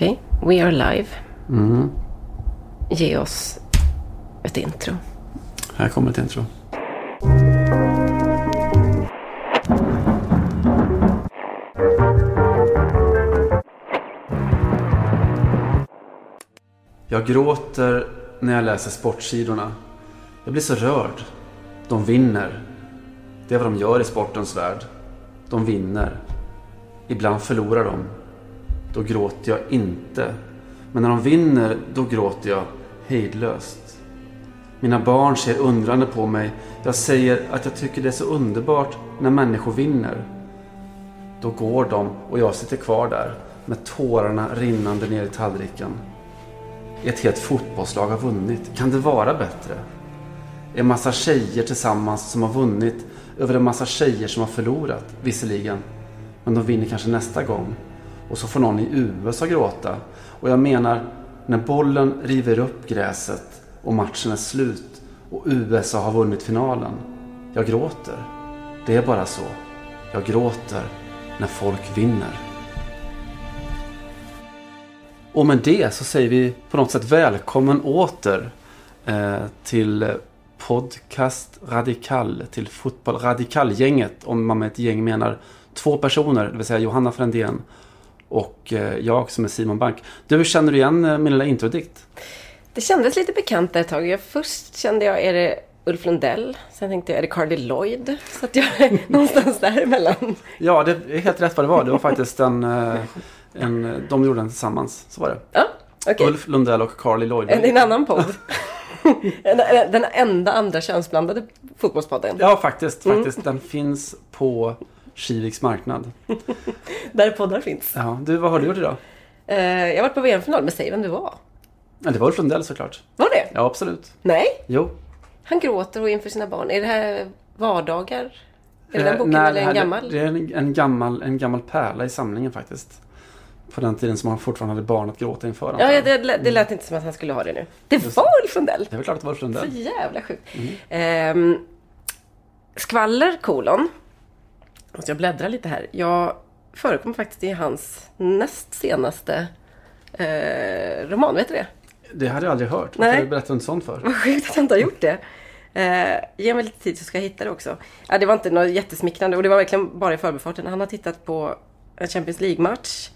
Okej, We Are Live. Mm. Ge oss ett intro. Här kommer ett intro. Jag gråter när jag läser sportsidorna. Jag blir så rörd. De vinner. Det är vad de gör i sportens värld. De vinner. Ibland förlorar de. Då gråter jag inte. Men när de vinner, då gråter jag hejdlöst. Mina barn ser undrande på mig. Jag säger att jag tycker det är så underbart när människor vinner. Då går de och jag sitter kvar där med tårarna rinnande ner i tallriken. Ett helt fotbollslag har vunnit. Kan det vara bättre? En massa tjejer tillsammans som har vunnit över en massa tjejer som har förlorat, visserligen. Men de vinner kanske nästa gång. Och så får någon i USA gråta. Och jag menar, när bollen river upp gräset och matchen är slut och USA har vunnit finalen. Jag gråter. Det är bara så. Jag gråter när folk vinner. Och med det så säger vi på något sätt välkommen åter eh, till Podcast Radikal, till Fotboll Radikal-gänget. Om man med ett gäng menar två personer, det vill säga Johanna Frändén och eh, jag som är Simon Bank. Du, känner du igen eh, min lilla introdikt? Det kändes lite bekant där ett tag. Jag, först kände jag, är det Ulf Lundell? Sen tänkte jag, är det Carly Lloyd? Så att jag är någonstans däremellan. Ja, det är helt rätt vad det var. Det var faktiskt en, eh, en de gjorde den tillsammans. Så var det. Ja, okej. Ulf Lundell och Carly Lloyd. En, en annan podd. Den- enda andra könsblandade fotbollspodden. Ja, faktiskt. faktiskt. Den finns på Kiviks marknad. Där poddar finns. Ja, du, vad har du gjort idag? Eh, Jag har varit på VM-final, men säg vem det var. Ja, det var Ulf Lundell såklart. Var det? Ja, absolut. Nej, Jo. han gråter och inför sina barn. Är det här vardagar? Är det den Eh, boken nej, eller en gammal? Det är en, en, gammal, en gammal pärla i samlingen faktiskt. På den tiden som man fortfarande hade barn att gråta inför. Ja, det, lät- det lät inte som att han skulle ha det nu. Det var Ulf Lundell! Det är väl klart att det var Ulf Så Lundell. jävla sjukt. Ehm, skvaller, kolon. Måste jag bläddra lite här. Jag förekommer faktiskt i hans näst senaste eh, roman. Vet du det? Det hade jag aldrig hört. Varför har du berättat en sån för? Vad sjukt att jag inte har gjort det. Eh, ge mig lite tid så ska jag hitta det också. Ja, det var inte något jättesmickrande och det var verkligen bara i förbifarten. Han har tittat på en Champions League-match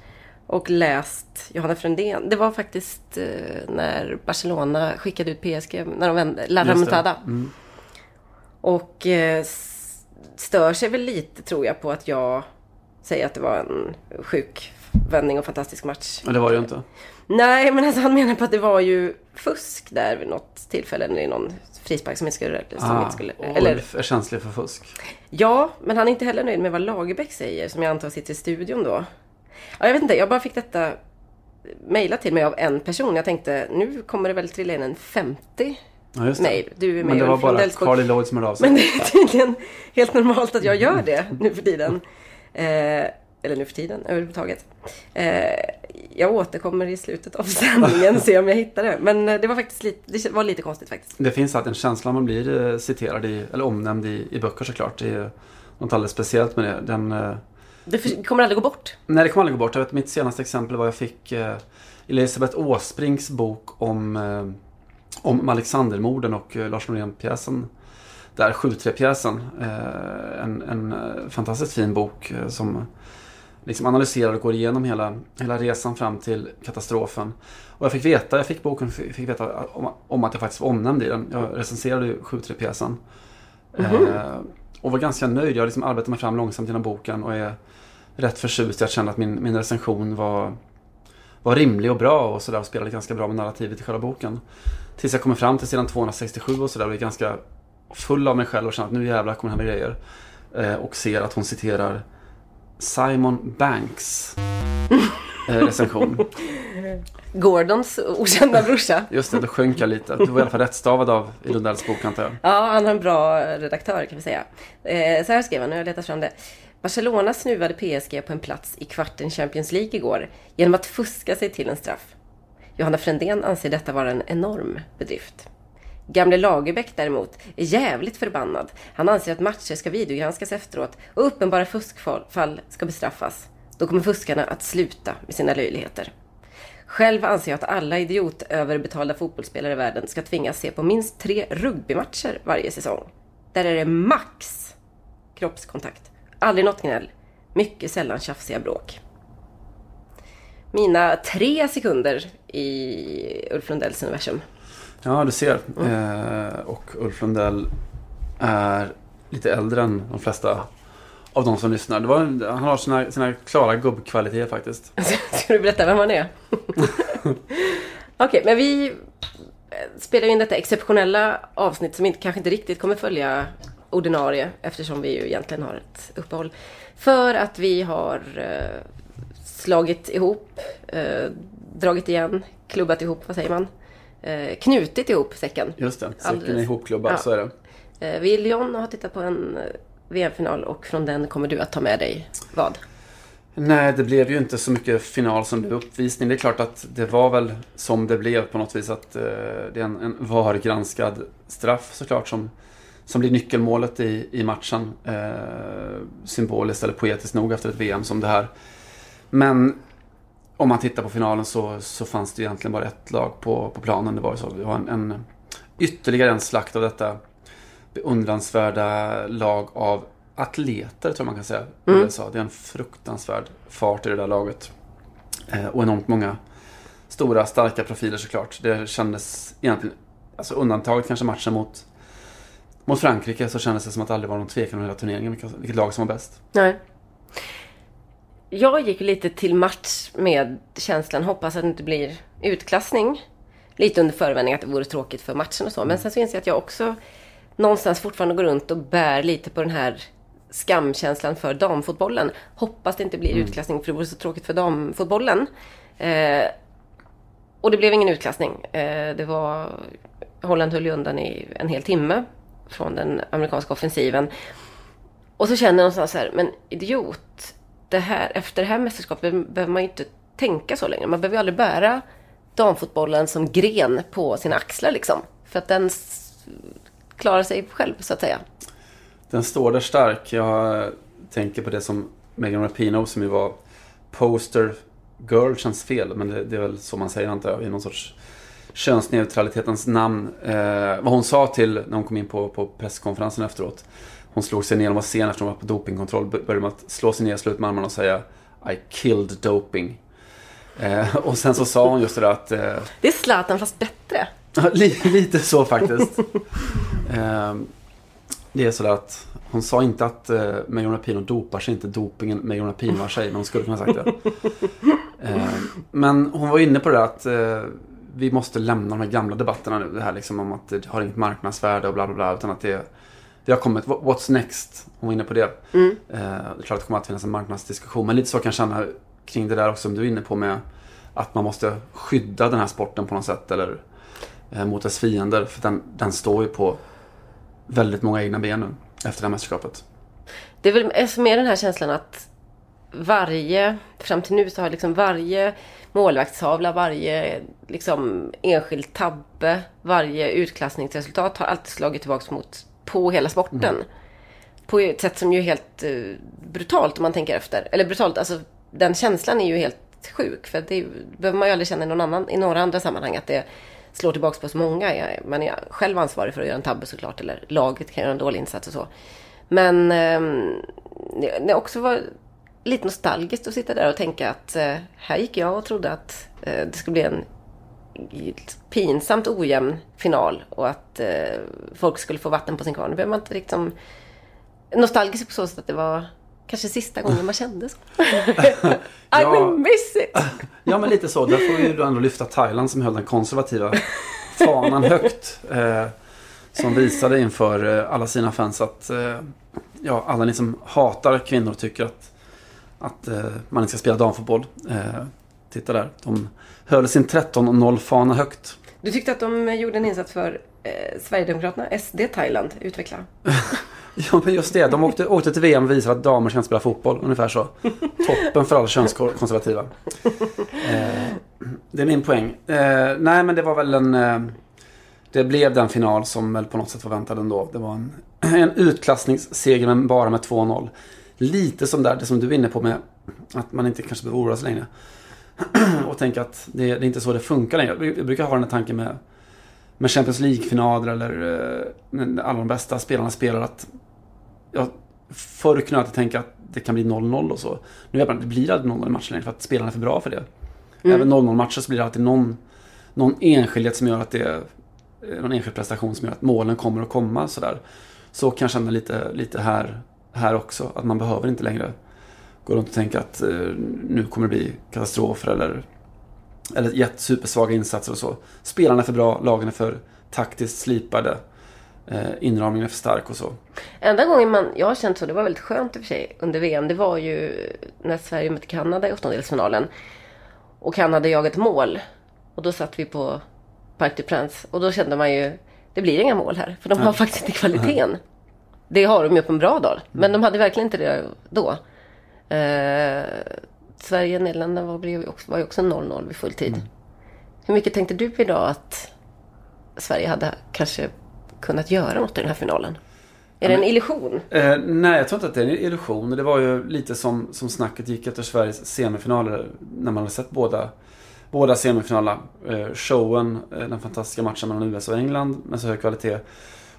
och läst Johanna Frändén. Det var faktiskt eh, när Barcelona skickade ut PSG, när de vände, La. Remontada. Mm. Och eh, stör sig väl lite tror jag på att jag säger att det var en sjuk vändning och fantastisk match. Men det var det ju inte. Nej, men alltså han menar på att det var ju fusk där vid något tillfälle. När det är någon frispark som inte skulle... Som Ah, inte skulle eller, är känslig för fusk. ja, men han är inte heller nöjd med vad Lagerbäck säger, som jag antar sitter i studion då. Ja, jag vet inte, jag bara fick detta mejlat till mig av en person. Jag tänkte, nu kommer det väl trilla in en 50 Ja, just det. mejl. Du är med Men det var bara. Carly Lloyd som hörde av sig. Men det är tydligen helt normalt att jag gör det nu för tiden. Eh, eller nu för tiden överhuvudtaget. Eh, jag återkommer i slutet av sändningen och ser om jag hittar det. Men eh, det var faktiskt lite, det var lite konstigt faktiskt. Det finns alltid en känsla man blir eh, citerad i, eller omnämnd i, i böcker såklart. Det är något alldeles speciellt med det. Den, eh, Det för, kommer aldrig gå bort. nej, det kommer aldrig gå bort. Jag vet, mitt senaste exempel var jag fick eh, Elisabeth Åsbrinks bok om, eh, om Alexandermorden och eh, Lars Norén-pjäsen. Där, 7-3-pjäsen. Eh, en, en eh, fantastiskt fin bok som liksom analyserar och går igenom hela, hela resan fram till katastrofen. Och jag fick veta, jag fick boken, fick veta om, om att jag faktiskt var omnämnd i den. Jag recenserade ju 7-3-pjäsen. Eh, och var ganska nöjd. Jag liksom arbetat mig fram långsamt genom boken och är rätt förtjust. Jag kände att min, min recension var, var rimlig och bra och sådär och spelade ganska bra med narrativet i själva boken. Tills jag kommer fram till sidan 267 och sådär är ganska full av mig själv och känner att nu jävlar kommer det hända grejer. Eh, och ser att hon citerar Simon Banks eh, recension. Gordons okända brorsa. Just det, då sjönk jag lite. Du var i alla fall rättstavad av i Lundells bok antar jag. Ja, han har en bra redaktör kan vi säga. Eh, så här skrev han, nu har jag letat fram det. Barcelona snuvade PSG på en plats i kvarten Champions League igår genom att fuska sig till en straff. Johanna Frändén anser detta vara en enorm bedrift. Gamle Lagerbäck däremot är jävligt förbannad. Han anser att matcher ska videogranskas efteråt och uppenbara fuskfall ska bestraffas. Då kommer fuskarna att sluta med sina löjligheter. Själv anser jag att alla idiotöverbetalda fotbollsspelare i världen ska tvingas se på minst tre rugbymatcher varje säsong. Där är det max kroppskontakt. Aldrig något gnäll. Mycket sällan tjafsiga bråk. Mina tre sekunder i Ulf Lundells universum. Ja, du ser. Eh, och Ulf Lundell är lite äldre än de flesta av de som lyssnar. Var, han har sina, sina klara gubbkvaliteter faktiskt. Ska du berätta vem han är? Okej, men vi spelar in detta exceptionella avsnitt som inte, kanske inte riktigt kommer följa ordinarie eftersom vi ju egentligen har ett uppehåll. För att vi har eh, slagit ihop, eh, dragit igen, klubbat ihop, vad säger man? Eh, knutit ihop säcken. Just det, säcken Alldeles. är ihopklubbad, Ja. så är det. Eh, Lyon har tittat på en eh, VM-final och från den kommer du att ta med dig vad? Nej, det blev ju inte så mycket final som blev uppvisning. Det är klart att det var väl som det blev på något vis. Att eh, det är en, en VAR-granskad straff såklart som, som blir nyckelmålet i, i matchen. Eh, symboliskt eller poetiskt nog efter ett VM som det här. Men om man tittar på finalen så, så fanns det egentligen bara ett lag på, på planen. Det var så. Det var en, en, ytterligare en slakt av detta beundransvärda lag av atleter tror man kan säga. Mm. USA. Det är en fruktansvärd fart i det där laget. Eh, och enormt många stora, starka profiler såklart. Det kändes egentligen, alltså undantaget kanske matchen mot, mot Frankrike, så kändes det som att det aldrig var någon tvekan om hela turneringen, vilket, vilket lag som var bäst. Nej. Jag gick lite till match med känslan, hoppas att det inte blir utklassning. Lite under förevändning att det vore tråkigt för matchen och så. Men sen så inser jag att jag också någonstans fortfarande går runt och bär lite på den här skamkänslan för damfotbollen. Hoppas det inte blir utklassning för det vore så tråkigt för damfotbollen. Eh, och det blev ingen utklassning. Eh, det var... Holland höll ju undan i en hel timme från den amerikanska offensiven. Och så känner jag någonstans så här, men idiot. Det här, efter det här mästerskapet behöver man ju inte tänka så länge. Man behöver ju aldrig bära damfotbollen som gren på sina axlar liksom. För att den klarar sig själv så att säga. Den står där stark. Jag tänker på det som Megan Rapinoe som ju var poster girl känns fel. Men det, det är väl så man säger antar jag. I någon sorts könsneutralitetens namn. Eh, vad hon sa till när hon kom in på, på presskonferensen efteråt. Hon slog sig ner, hon var sen efter hon var på dopingkontroll. Började med att slå sig ner, slå ut med armarna och säga I killed doping. Eh, och sen så sa hon just det där att eh, Det är Zlatan fast bättre. Lite så faktiskt. Ehm, det är sådär att hon sa inte att uh, Megan Rapinoe dopar sig, inte dopingen Megan Rapinoe har sig, men hon skulle kunna ha sagt det. Ehm, men hon var inne på det där att eh, vi måste lämna de här gamla debatterna nu. Det här liksom om att det har inget marknadsvärde och bla bla bla. Utan att det, det har kommit, what- what's next? Hon var inne på det. Mm. Eh, det är klart att det kommer att finnas en marknadsdiskussion. Men lite så kan jag känna kring det där också som du är inne på med att man måste skydda den här sporten på något sätt. Eller eh, mot dess fiender. För den, den står ju på väldigt många egna ben nu efter det här mästerskapet. Det är väl mer den här känslan att varje, fram till nu så har liksom varje målvaktstavla, varje liksom enskild tabbe, varje utklassningsresultat har alltid slagit tillbaks mot, på hela sporten. På ett sätt som ju är helt eh, brutalt om man tänker efter. Eller brutalt, alltså den känslan är ju helt sjuk. För det är behöver man ju aldrig känna i, någon annan, i några andra sammanhang att det slår tillbaks på så många. Jag- Man är själv ansvarig för att göra en tabbe såklart. Eller laget kan göra en dålig insats och så. Men eh, det det också var lite nostalgiskt att sitta där och tänka att eh, här gick jag och trodde att eh, det skulle bli en pinsamt ojämn final och att eh, folk skulle få vatten på sin kvarn. Det behöver man inte liksom... Nostalgiskt på så sätt att det var kanske sista gången man kände så. I Ja. will miss it! Ja, men lite så. Där får vi ju då ändå lyfta Thailand som höll den konservativa fanan högt. Eh, som visade inför eh, alla sina fans att eh, ja, alla ni som hatar kvinnor tycker att, att eh, man inte ska spela damfotboll. Eh, titta där. De höll sin 13-0-fana högt. Du tyckte att de gjorde en insats för eh, Sverigedemokraterna, SD Thailand. Utveckla. Ja, men just det. De åkte, åkte till VM och visade att damer inte spela fotboll. Ungefär så. Toppen för alla könskonservativa. Eh, det är min poäng. Eh, nej, men det var väl en... Eh, det blev den final som väl på något sätt var väntad ändå. Det var en, en utklassningsseger men bara med 2-0. Lite som där, det som du är inne på med att man inte kanske behöver oroa sig längre. och tänka att det, det är inte så det funkar längre. Jag brukar ha den här tanken med, med Champions League-finaler eller eh, alla de bästa spelarna spelar att jag förr kunde jag alltid tänka att det kan bli 0-0 och så. Nu vet man att det blir aldrig 0-0 i matcher längre för att spelarna är för bra för det. Mm. Även 0-0 matcher så blir det alltid någon, någon enskildhet som gör att det är någon enskild prestation som gör att målen kommer att komma sådär. Så kan jag känna lite, lite här, här också. Att man behöver inte längre gå runt och tänka att eh, nu kommer det bli katastrofer eller, eller supersvaga insatser och så. Spelarna är för bra, lagen är för taktiskt slipade. Eh, inramningen är för stark och så. Enda gången man, jag har känt så, det var väldigt skönt i och för sig under VM, det var ju när Sverige mötte Kanada i åttondelsfinalen. Och Kanada jagade mål. Och då satt vi på Parc des Princes och då kände man ju, det blir inga mål här. För de har faktiskt inte kvaliteten. Det har de ju på en bra dag. Men de hade verkligen inte det då. Eh, Sverige Nederländerna var, också, var ju också 0-0 vid full tid. Mm. Hur mycket tänkte du idag att Sverige hade kanske kunnat göra något i den här finalen? Är det en illusion? Eh, nej, jag tror inte att det är en illusion. Det var ju lite som, som snacket gick efter Sveriges semifinaler. När man hade sett båda, båda semifinalerna. Eh, showen, eh, den fantastiska matchen mellan USA och England med så hög kvalitet.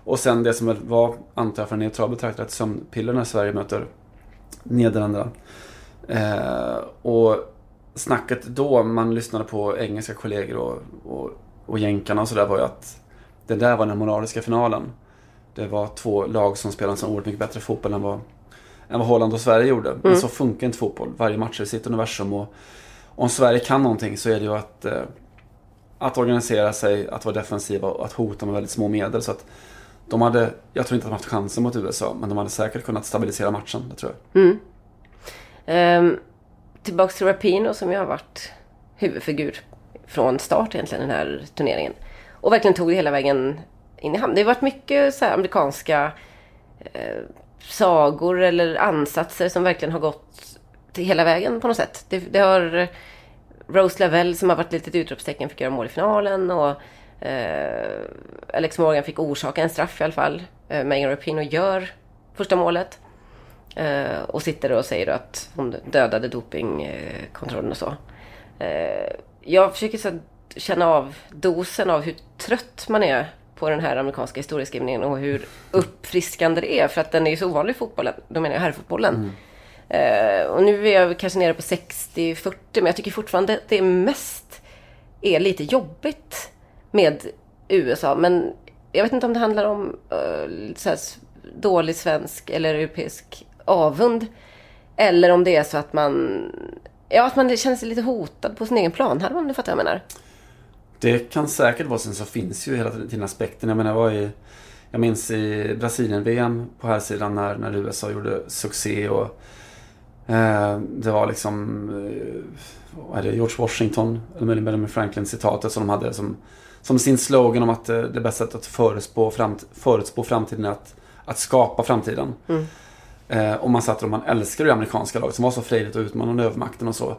Och sen det som var, antar jag för en neutral betraktare, ett sömnpiller när Sverige möter Nederländerna. Eh, och snacket då, man lyssnade på engelska kollegor och, och, och jänkarna och sådär var ju att det där var den moraliska finalen. Det var två lag som spelade en så oerhört mycket bättre fotboll än vad, än vad Holland och Sverige gjorde. Mm. Men så funkar inte fotboll. Varje match är sitt universum. Och om Sverige kan någonting så är det ju att, eh, att organisera sig, att vara defensiva och att hota med väldigt små medel. Så att de hade, jag tror inte att de haft chansen mot USA, men de hade säkert kunnat stabilisera matchen. Det tror jag. Mm. Um, tillbaks till Rapino som ju har varit huvudfigur från start egentligen den här turneringen. Och verkligen tog det hela vägen in i hamn. Det har varit mycket så amerikanska eh, sagor eller ansatser som verkligen har gått till hela vägen på något sätt. Det, det har Rose Lavelle som har varit lite litet utropstecken fick göra mål i finalen och Alex Morgan fick orsaka en straff i alla fall. Eh, Megan Rapinoe gör första målet. Eh, och sitter och säger att hon dödade dopingkontrollen och så. Eh, jag försöker så känna av dosen av hur trött man är på den här amerikanska historieskrivningen och hur uppfriskande det är. För att den är ju så ovanlig i fotbollen. Då menar jag herrfotbollen. Mm. Uh, och nu är jag kanske nere på 60-40 men jag tycker fortfarande att det mest är lite jobbigt med USA. Men jag vet inte om det handlar om uh, så här, dålig svensk eller europeisk avund. Eller om det är så att man, ja, att man känner sig lite hotad på sin egen plan. Här om du fattar vad jag menar. Det kan säkert vara, sen så finns ju hela tiden aspekten. Jag menar, jag var i, jag minns i Brasilien-VM på här sidan när, när USA gjorde succé och eh, det var liksom, eh, vad är det, George Washington, eller möjligen Benjamin Franklin citatet som de hade som, som sin slogan om att eh, det bästa sättet att förutspå, framt, förutspå framtiden är att, att skapa framtiden. Mm. Eh, och man satt och man älskade det amerikanska laget som var så frejdigt och utmanande övermakten och så.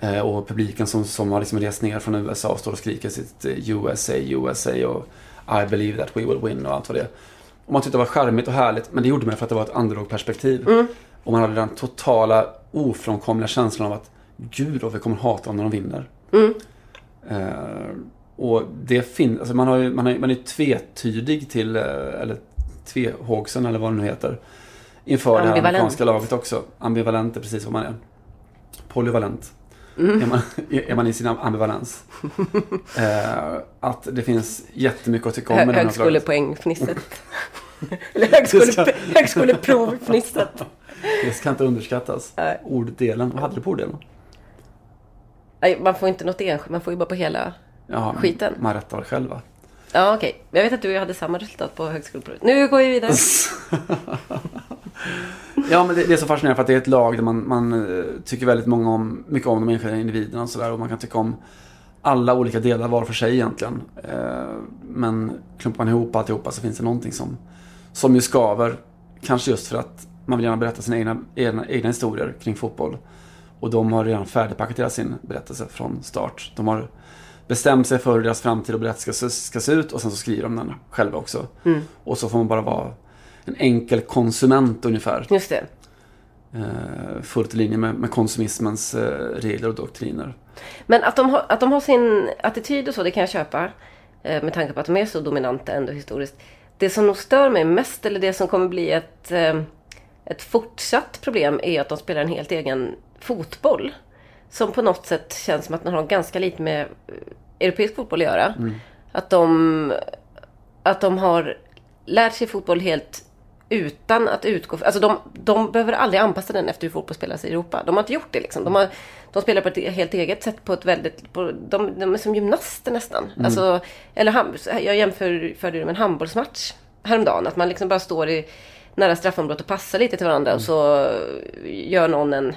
Eh, och publiken som, som har liksom rest ner från USA och står och skriker sitt eh, USA, USA och I believe that we will win och allt vad det är. Och man tyckte det var charmigt och härligt, men det gjorde man för att det var ett underdog-perspektiv. Mm. Och man hade den totala ofrånkomliga känslan av att Gud vad vi kommer hata dem när de vinner. Mm. Uh, och det finns, alltså man, har ju, man, har, man är tvetydig till, eller tvehågsen eller vad det nu heter. Inför det här amerikanska laget också. Ambivalent är precis vad man är. Polyvalent. Mm. Är, man, är man i sin ambivalens. eh, att det finns jättemycket att tycka om med Högskolepoängfnisset. Eller högskole, högskoleprovfnisset. Det ska inte underskattas. Orddelen. Vad hade du på orddelen? Nej, man får inte något enskilt. Man får ju bara på hela Jaha, skiten. Man rättar väl själv va? Ja, okej. Okay. Jag vet att du och jag hade samma resultat på högskoleprovet. Nu går vi vidare. ja, men det, det, är så fascinerande för att det är ett lag där man, man eh, tycker väldigt många om, mycket om de enskilda individerna och sådär. Och man kan tycka om alla olika delar var för sig egentligen. Eh, men klumpar man ihop alltihopa så finns det någonting som, som ju skaver. Kanske just för att man vill gärna berätta sina egna, egna, egna historier kring fotboll. Och de har redan färdigpaketerat sin berättelse från start. De har bestämt sig för hur deras framtid och berättelse ska, ska se ut och sen så skriver de den själva också. Mm. Och så får man bara vara en enkel konsument ungefär. Just det. eh, fullt i linje med, med konsumismens eh, regler och doktriner. Men att de, har, att de har sin attityd och så, det kan jag köpa. Eh, med tanke på att de är så dominanta ändå historiskt. Det som nog stör mig mest, eller det som kommer bli ett, eh, ett fortsatt problem, är att de spelar en helt egen fotboll. Som på något sätt känns som att den har ganska lite med eh, europeisk fotboll att göra. Mm. Att, de, att de har lärt sig fotboll helt utan att utgå... Alltså de, de behöver aldrig anpassa den efter hur fotboll spelas i Europa. De har inte gjort det liksom. De, har, de spelar på ett helt eget sätt på ett väldigt... På, de, de är som gymnaster nästan. Mm. Alltså, eller jag jämför för det med en handbollsmatch häromdagen. Att man liksom bara står i nära straffområdet och passar lite till varandra. Mm. Och så gör någon en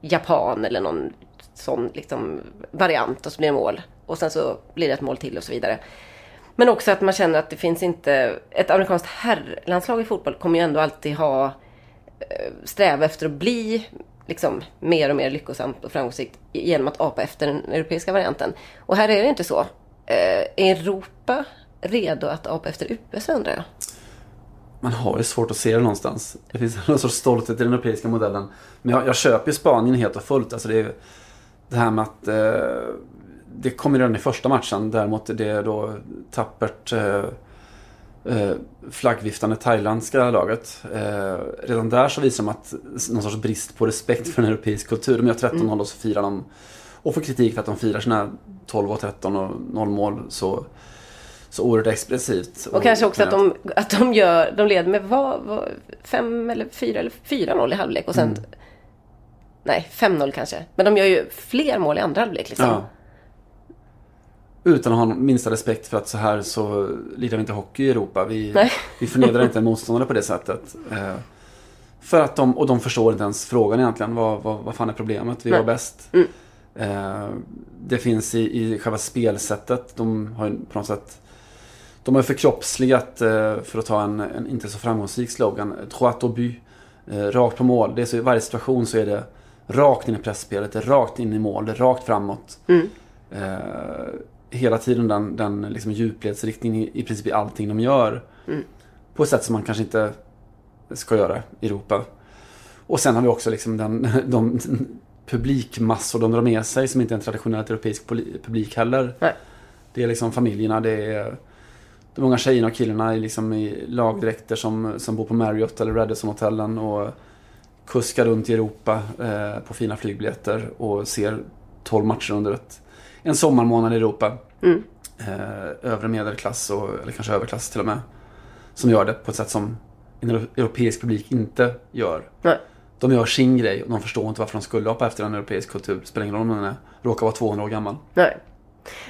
japan eller någon sån liksom variant och så blir det mål. Och sen så blir det ett mål till och så vidare. Men också att man känner att det finns inte... Ett amerikanskt herrlandslag i fotboll kommer ju ändå alltid ha eh, sträva efter att bli liksom mer och mer lyckosamt och framgångsrikt genom att apa efter den europeiska varianten. Och här är det inte så. Eh, är Europa redo att apa efter USA undrar jag? Man har ju svårt att se det någonstans. Det finns någon sorts stolthet i den europeiska modellen. Men jag, jag köper ju Spanien helt och fullt. Alltså det, är, det här med att eh, det kommer redan i första matchen. Däremot är det då tappert eh, eh, flaggviftande thailändska laget. Eh, redan där så visar de att någon sorts brist på respekt för en europeisk kultur. De gör 13-0 mm. och så firar de och får kritik för att de firar sina 12 och 13 och 0 mål så, så oerhört expressivt. Och, och kanske också att de, att de, gör, de leder med vad, vad, fem eller fyra eller 4-0 i halvlek och sen mm. Nej, 5-0 kanske. Men de gör ju fler mål i andra halvlek liksom. Ja. Utan att ha minsta respekt för att så här så lirar vi inte hockey i Europa. Vi, vi förnedrar inte en motståndare på det sättet. Eh, för att de, och de förstår inte ens frågan egentligen. Vad, vad, vad fan är problemet? Vi Nej. var bäst. Mm. Eh, det finns i, i själva spelsättet. De har ju på något sätt de har förkroppsligat, eh, för att ta en, en, inte så framgångsrik slogan, droit au but. Eh, rakt på mål. Det är så, I varje situation så är det rakt in i pressspelet, rakt in i mål, rakt framåt. Mm. Eh, hela tiden den, den liksom djupledsriktningen i, i princip i allting de gör. Mm. På ett sätt som man kanske inte ska göra i Europa. Och sen har vi också liksom den, de publikmassor de drar med sig som inte är en traditionellt europeisk publik heller. Nej. Det är liksom familjerna, det är de många tjejerna och killarna liksom i lagdräkter som, som bor på Marriott eller Radisson-hotellen och kuskar runt i Europa eh, på fina flygbiljetter och ser 12 matcher under ett en sommarmånad i Europa. Mm. Eh, övre medelklass, och, eller kanske överklass till och med. Som gör det på ett sätt som en europeisk publik inte gör. Nej. De gör sin grej och de förstår inte varför de skulle hoppa efter en europeisk kultur. Det spelar ingen roll om den är, råkar vara 200 år gammal. Nej.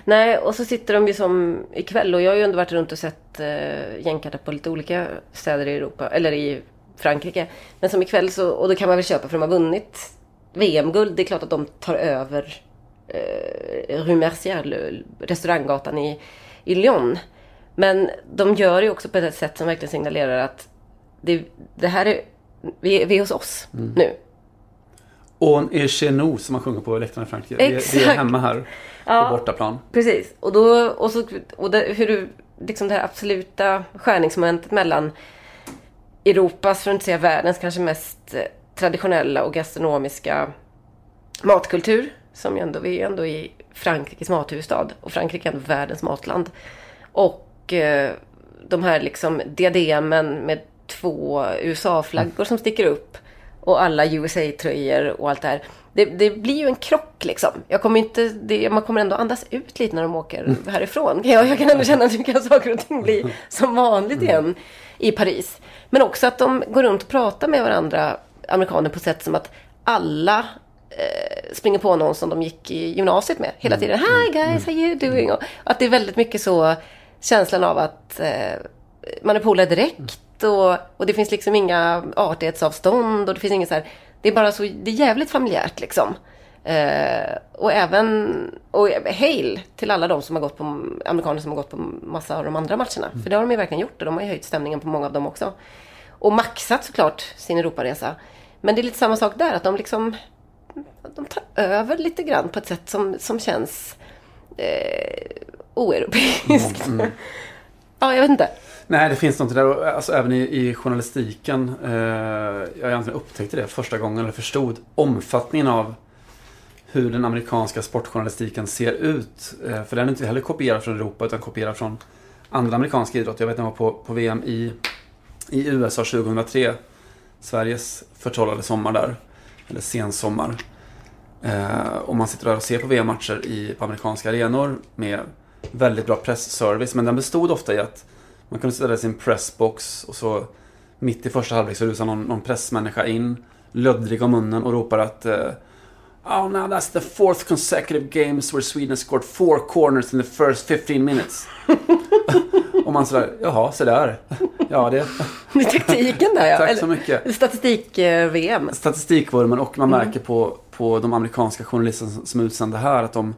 Nej, och så sitter de ju som ikväll och jag har ju ändå varit runt och sett eh, jänkarna på lite olika städer i Europa, eller i Frankrike. Men som ikväll så, och då kan man väl köpa för de har vunnit VM-guld. Det är klart att de tar över eh, Rue Mercier, restauranggatan i, i Lyon. Men de gör det också på ett sätt som verkligen signalerar att det, det här är, vi, vi är hos oss mm. nu. On est chez nous som man sjunger på läktaren i Frankrike. Exakt. Vi är hemma här ja, på bortaplan. Precis. Och, då, och, så, och det, hur du, liksom det här absoluta skärningsmomentet mellan Europas, för att inte säga världens, kanske mest eh, traditionella och gastronomiska matkultur som ju ändå, vi är ändå i Frankrikes mathuvudstad. Och Frankrike är ändå världens matland. Och eh, de här liksom diademen med två USA-flaggor som sticker upp. Och alla USA-tröjor och allt det här. Det, det, blir ju en krock liksom. Jag kommer inte, det, man kommer ändå andas ut lite när de åker mm. härifrån. Jag, jag kan ändå känna att nu kan saker och ting bli som vanligt igen i Paris. Men också att de går runt och pratar med varandra, amerikaner, på sätt som att alla eh, springer på någon som de gick i gymnasiet med hela mm. tiden. Hi guys, how you doing? Och att det är väldigt mycket så känslan av att eh, man är polare direkt och, och det finns liksom inga artighetsavstånd och det finns inget så här. Det är bara så, det är jävligt familjärt liksom. Eh, och även, och hail till alla de som har gått på, amerikaner som har gått på massa av de andra matcherna. Mm. För det har de ju verkligen gjort och de har ju höjt stämningen på många av dem också. Och maxat såklart sin Europaresa. Men det är lite samma sak där, att de liksom de tar över lite grann på ett sätt som, som känns eh, oeuropeiskt. Mm, mm. Ja, jag vet inte. Nej, det finns något där. Alltså, även i, i journalistiken. Eh, jag egentligen upptäckte det första gången, eller förstod omfattningen av hur den amerikanska sportjournalistiken ser ut. Eh, för den är inte heller kopierad från Europa, utan kopierad från andra amerikanska idrotter. Jag vet när jag var på, på VM i, i USA 2003. Sveriges förtrollade sommar där. Eller sensommar. Eh, och man sitter där och ser på VM-matcher i, på amerikanska arenor med väldigt bra pressservice. Men den bestod ofta i att man kunde sitta där i sin pressbox och så mitt i första halvlek så rusar någon, någon pressmänniska in, löddrig om munnen och ropar att uh, Oh, now that's the fourth consecutive games where Sweden scored four corners in the first 15 minutes. och man sådär, jaha, så där. Ja, det... Det är taktiken där ja. Tack så mycket. Statistik-VM. Statistikvurmen och man märker på, på de amerikanska journalisterna som är utsända här att de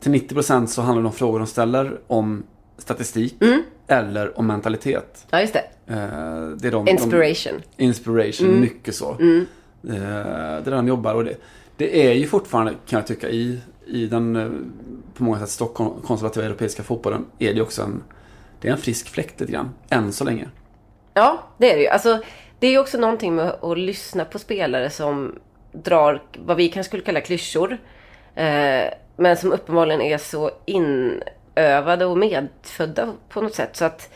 till 90% så handlar de frågor de ställer om statistik Mm. Eller om mentalitet. Ja, just det. Eh, det är de, Inspiration. De, inspiration, Mm. mycket så. Eh, det är där de jobbar och det, det är ju fortfarande, kan jag tycka, i, i den eh, på många sätt stockkonservativa europeiska fotbollen är det också en, det är en frisk fläkt lite grann, än så länge. Ja, det är det ju. Alltså, det är ju också någonting med att lyssna på spelare som drar vad vi kanske skulle kalla klyschor. Eh, men som uppenbarligen är så inövade och medfödda på något sätt. Så att,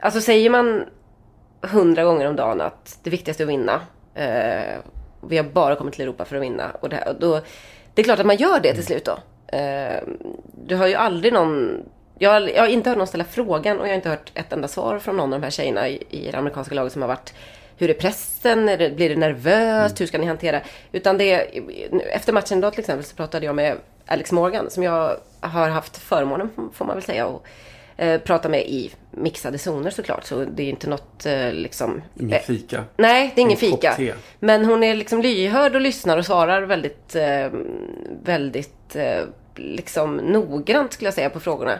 alltså säger man hundra gånger om dagen att det viktigaste är att vinna. Eh, vi har bara kommit till Europa för att vinna. Och det, här, och då, det är klart att man gör det till slut då. Eh, du har ju aldrig någon... Jag har, jag har inte hört någon ställa frågan och jag har inte hört ett enda svar från någon av de här tjejerna i, i det amerikanska laget som har varit hur är pressen? Är det, blir det nervöst? Hur ska ni hantera? Utan det, efter matchen idag till exempel så pratade jag med Alex Morgan som jag har haft förmånen, får man väl säga, att eh, prata med i mixade zoner såklart. Så det är inte något eh, liksom... Ingen eh, fika. Nej, det är ingen En fika. Men hon är liksom lyhörd och lyssnar och svarar väldigt, eh, väldigt eh, liksom noggrant skulle jag säga på frågorna.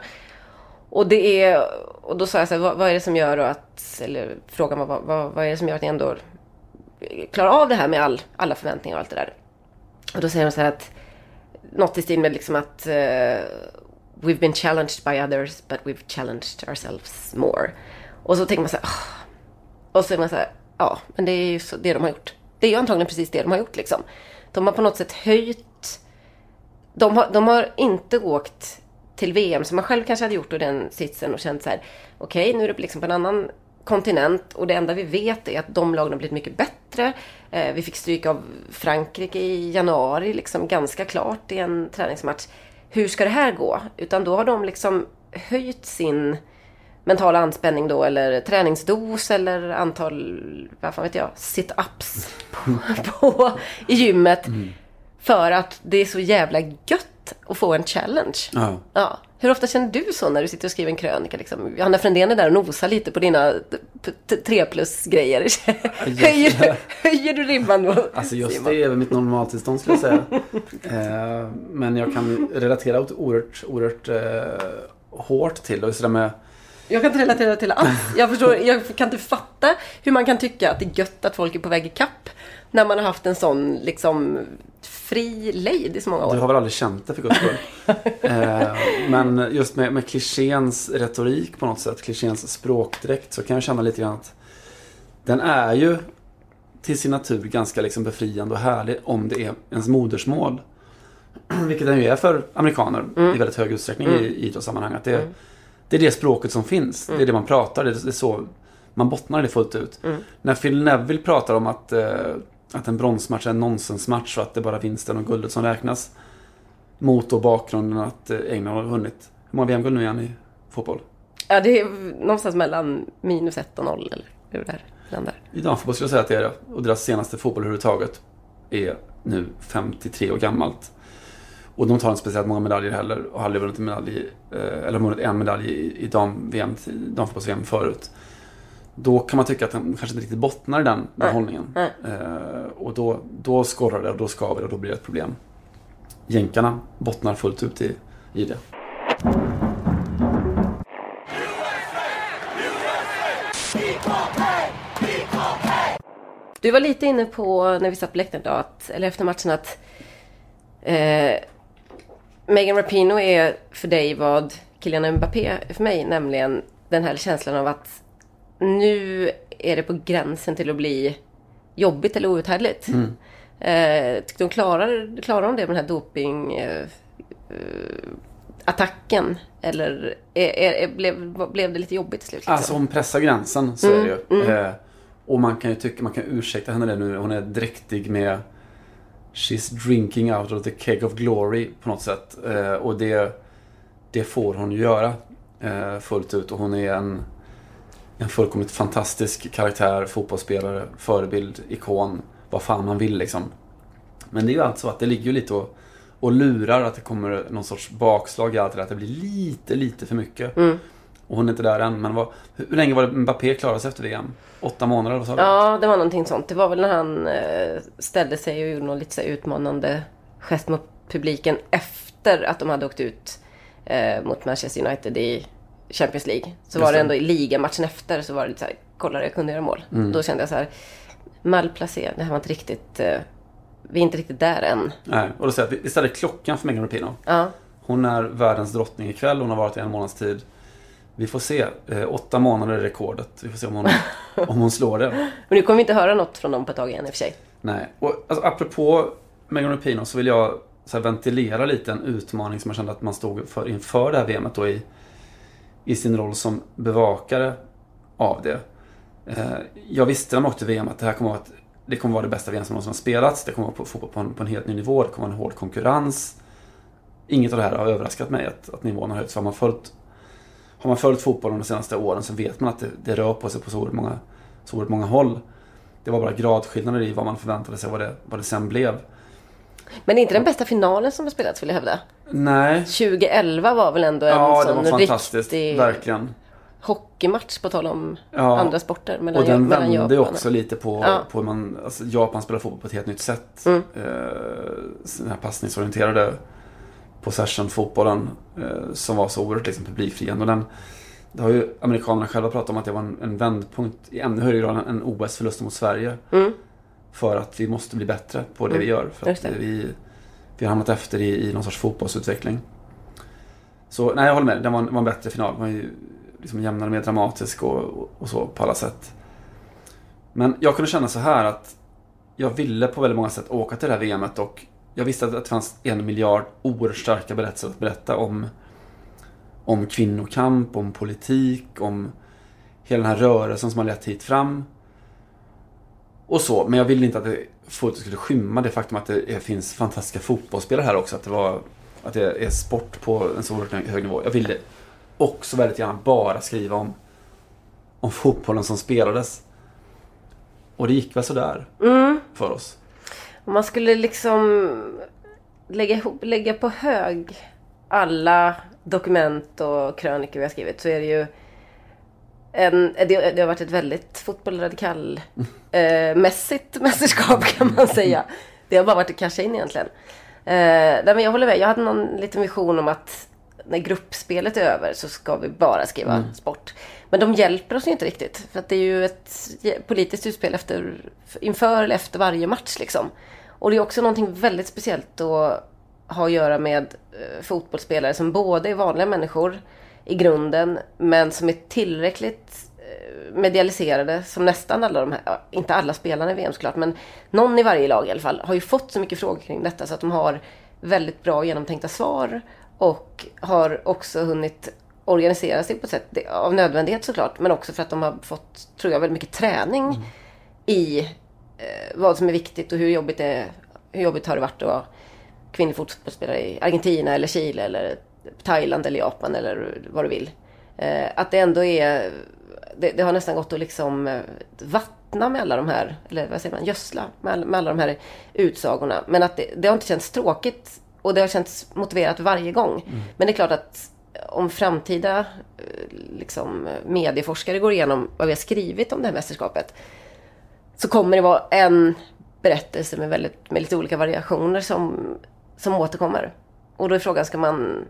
Och det är, och då sa jag så här, vad, vad är det som gör att, eller frågan var, vad, vad, vad är det som gör att ni ändå klarar av det här med all, alla förväntningar och allt det där? Och då säger hon så här att, något i stil med liksom att uh, We've been challenged by others but we've challenged ourselves more. Och så tänker man så här, oh. och så är man så här, ja, men det är ju så, det de har gjort. Det är ju antagligen precis det de har gjort liksom. De har på något sätt höjt, de har, de har inte åkt till VM som man själv kanske hade gjort och den sitsen och känt så här, okej, nu är det liksom på en annan kontinent och det enda vi vet är att de lagen har blivit mycket bättre. Eh, vi fick stryk av Frankrike i januari, liksom ganska klart i en träningsmatch. Hur ska det här gå? Utan då har de liksom höjt sin mentala anspänning då eller träningsdos eller antal, vad fan vet jag, sit-ups på, på, i gymmet. För att det är så jävla gött att få en challenge. Ja. Ja. Hur ofta känner du så när du sitter och skriver en krönika? Liksom? Johanna Frändén är där och nosar lite på dina tre plus grejer. höjer, höjer du ribban då? Alltså just Simon? det är väl mitt normaltillstånd skulle jag säga. eh, men jag kan relatera oerhört, oerhört eh, hårt till och sådär med Jag kan inte relatera till alls. Jag, förstår, jag kan inte fatta hur man kan tycka att det är gött att folk är på väg i kapp när man har haft en sån liksom fri lejd i så många år. Du har väl aldrig känt det för guds skull. eh, men just med, med klichéns retorik på något sätt, klichéns språkdräkt så kan jag känna lite grann att den är ju till sin natur ganska liksom befriande och härlig om det är ens modersmål. Vilket den ju är för amerikaner i väldigt hög utsträckning i, i idrottssammanhang. Att det, det är det språket som finns. Det är det man pratar. Det är, det är så man bottnar i det fullt ut. När Phil Neville pratar om att, eh, att en bronsmatch är en nonsensmatch och att det är bara vinsten och guldet som räknas. Mot då bakgrunden att eh, England har vunnit. Hur många VM-guld nu igen i fotboll? Ja, det är någonstans mellan minus 1 och 0 eller hur det landar. I damfotboll skulle jag säga att det är det. Och deras senaste fotboll överhuvudtaget är nu 53 år gammalt. Och de tar inte speciellt många medaljer heller och har aldrig vunnit en medalj, eh, eller vunnit en medalj i dam-VM, damfotbolls-VM förut. Då kan man tycka att de kanske inte riktigt bottnar i den, den hållningen. Eh, och då, då skorrar det och då skaver det och då blir det ett problem. Jänkarna bottnar fullt ut i, i det. Du var lite inne på när vi satt på läktaren idag, att, eller efter matchen, att eh, Megan Rapinoe är för dig vad Kylian Mbappé är för mig, nämligen den här känslan av att nu är det på gränsen till att bli jobbigt eller outhärdligt. Mm. Eh, hon klarar, klarar hon det med den här doping... Eh? Eller är, är, blev, blev det lite jobbigt till slut? Liksom? Alltså hon pressar gränsen, så är det ju. Eh, och man kan ju tycka, man kan ursäkta henne det nu. Hon är dräktig med She's drinking out of the keg of glory på något sätt. Eh, och det, det får hon ju göra eh, fullt ut. Och hon är en, en fullkomligt fantastisk karaktär, fotbollsspelare, förebild, ikon. Vad fan man vill liksom. Men det är ju alltså att det ligger ju lite och, och lurar att det kommer någon sorts bakslag i allt det där. Att det blir lite, lite för mycket. Och hon är inte där än. Men vad, hur länge var det Mbappé klarade sig efter VM? Åtta månader vad sa du? Ja, det var någonting sånt. Det var väl när han eh, ställde sig och gjorde någon lite så utmanande gest mot publiken efter att de hade åkt ut eh, mot Manchester United i Champions League. Så var det ändå i ligamatchen efter så var det lite så här, kolla jag kunde göra mål. Då kände jag så här, malplacé, det här var inte riktigt, eh, vi är inte riktigt där än. Nej, och då säger jag att vi ställer klockan för Megan Rapinoe. Ja, Hon är världens drottning ikväll. Hon har varit i en månads tid. Vi får se. Eh, åtta månader är rekordet. Vi får se om hon, om hon slår det. men nu kommer vi inte höra något från dem på ett tag igen i och för sig. Nej. Och alltså, apropå Megan Rapinoe så vill jag så här, ventilera lite en utmaning som jag kände att man stod för inför det här VMet då i, i sin roll som bevakare av det. Eh, jag visste när man åkte VM att det här kommer vara, det kommer vara det bästa VM som någonsin har spelats. Det kommer att vara på, fotboll på, en, på en helt ny nivå. Det kommer att vara en hård konkurrens. Inget av det här har överraskat mig att, att nivån har höjts. Har man följt, har man följt fotbollen de senaste åren så vet man att det, det rör på sig på så oerhört många, så oerhört många håll. Det var bara gradskillnader i vad man förväntade sig vad det, vad det sen blev. Men det är inte den bästa finalen som har spelats vill jag hävda. Nej. 2011 var väl ändå en Ja, det sån var fantastiskt. riktig Verkligen. hockeymatch på tal om Ja. andra sporter. Mellan, Och den mellan vände Japan också lite på, Ja. på hur man, alltså Japan spelar fotboll på ett helt nytt sätt. Mm. Eh, den här passningsorienterade possession-fotbollen eh, som var så oerhört liksom, publikfriande. Och den, det har ju amerikanerna själva pratat om att det var en, en vändpunkt i ännu högre grad än OS-förlusten mot Sverige. Mm. För att vi måste bli bättre på det vi gör. För att det. vi, vi har hamnat efter i, i någon sorts fotbollsutveckling. Så nej, jag håller med. Den var, var en bättre final. Den var ju liksom jämnare, mer dramatisk och, och, och så på alla sätt. Men jag kunde känna så här att jag ville på väldigt många sätt åka till det här VMet och jag visste att det fanns en miljard oerhört starka berättelser att berätta om, om kvinnokamp, om politik, om hela den här rörelsen som har lett hit fram. Och så, men jag ville inte att det ut skulle skymma det faktum att det finns fantastiska fotbollsspelare här också. Att det, var, att det är sport på en så oerhört hög nivå. Jag ville också väldigt gärna bara skriva om, om fotbollen som spelades. Och det gick väl sådär för oss. Om man skulle liksom lägga, ihop, lägga på hög alla dokument och krönikor vi har skrivit så är det ju en, det, det har varit ett väldigt fotbollradikal eh, mästerskap kan man säga. Det har bara varit att casha in egentligen. Eh, nej, men jag håller med. Jag hade någon liten vision om att när gruppspelet är över så ska vi bara skriva sport. Men de hjälper oss ju inte riktigt. För att det är ju ett politiskt utspel efter, inför eller efter varje match liksom. Och det är också någonting väldigt speciellt att ha att göra med eh, fotbollsspelare som både är vanliga människor i grunden men som är tillräckligt eh, medialiserade som nästan alla de här, inte alla spelarna i VM såklart, men någon i varje lag i alla fall, har ju fått så mycket frågor kring detta så att de har väldigt bra genomtänkta svar och har också hunnit organisera sig på ett sätt, av nödvändighet såklart, men också för att de har fått, tror jag, väldigt mycket träning i eh, vad som är viktigt och hur jobbigt, det, hur jobbigt har det varit att vara kvinnlig fotbollsspelare i Argentina eller Chile eller Thailand eller Japan eller vad du vill. Eh, att det ändå är, det, det har nästan gått att liksom eh, vattna med alla de här, eller vad säger man, gödsla med, all, med alla de här utsagorna. Men att det, det har inte känts tråkigt och det har känts motiverat varje gång. Men det är klart att om framtida eh, liksom, medieforskare går igenom vad vi har skrivit om det här mästerskapet så kommer det vara en berättelse med, väldigt, med lite olika variationer som, som återkommer. Och då är frågan, ska man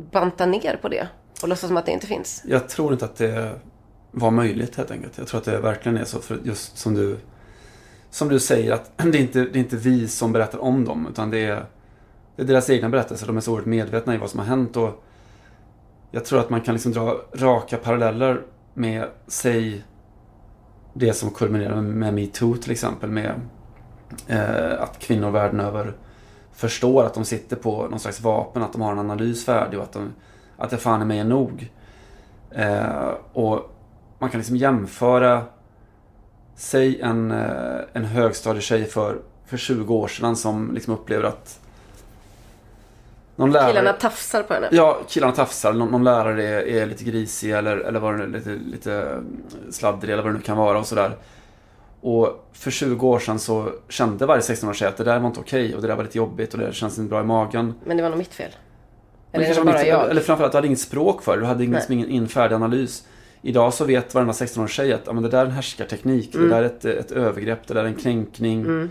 banta ner på det och låtsas som att det inte finns? Jag tror inte att det var möjligt helt enkelt. Jag tror att det verkligen är så för just som du som du säger att det är inte det är inte vi som berättar om dem utan det är, det är deras egna berättelser. De är så oerhört medvetna i vad som har hänt och Jag tror att man kan liksom dra raka paralleller med, säg, det som kulminerar med metoo till exempel. Med eh, att kvinnor världen över förstår att de sitter på någon slags vapen, att de har en analys färdig och att, de, att det fan är mig nog. Eh, och man kan liksom jämföra, säg en, eh, en högstadietjej för, för 20 år sedan som liksom upplever att någon lärare, killarna tafsar på henne? Ja, killarna tafsar. Någon, någon lärare är, är, lite grisig eller, eller det, lite, lite sladdrig eller vad det nu kan vara och sådär. Och för 20 år sedan så kände varje 16-åring att det där var inte okej och det där var lite jobbigt och det känns inte bra i magen. Men det var nog mitt fel. Eller, eller, bara mitt, jag? eller framförallt, du hade inget språk för det. Du hade ingen, ingen infärdig analys. Idag så vet varenda 16-årig tjej att ja, men det där är en härskarteknik. Mm. Det där är ett, ett övergrepp. Det där är en kränkning. Mm.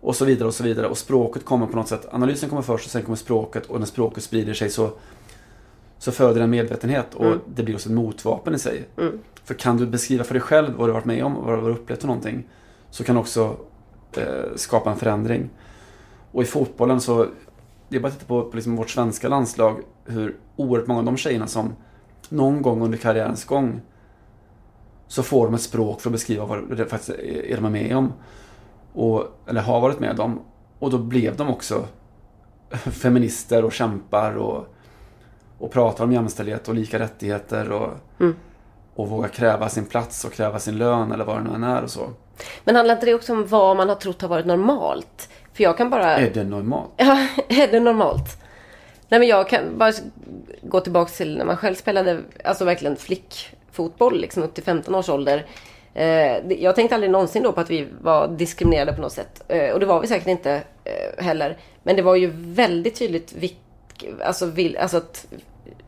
Och så vidare och så vidare. Och språket kommer på något sätt. Analysen kommer först och sen kommer språket. Och när språket sprider sig så, så föder en medvetenhet. Och mm. det blir också ett motvapen i sig. Mm. För kan du beskriva för dig själv vad du varit med om, vad du har upplevt för någonting. Så kan du också eh, skapa en förändring. Och i fotbollen så, det är bara att titta på, på liksom vårt svenska landslag. Hur oerhört många av de tjejerna som någon gång under karriärens gång så får de ett språk för att beskriva vad det faktiskt är de är med om. Och, eller har varit med om. Och då blev de också feminister och kämpar och, och pratar om jämställdhet och lika rättigheter och, mm och vågar kräva sin plats och kräva sin lön eller vad det nu än är och så. Men handlar inte det också om vad man har trott har varit normalt? För jag kan bara... Är det normalt? Ja, är det normalt? Nej men jag kan bara gå tillbaka till när man själv spelade, alltså verkligen flickfotboll liksom upp till 15 års ålder. Eh, jag tänkte aldrig någonsin då på att vi var diskriminerade på något sätt. Eh, och det var vi säkert inte eh, heller. Men det var ju väldigt tydligt vilk, alltså, alltså att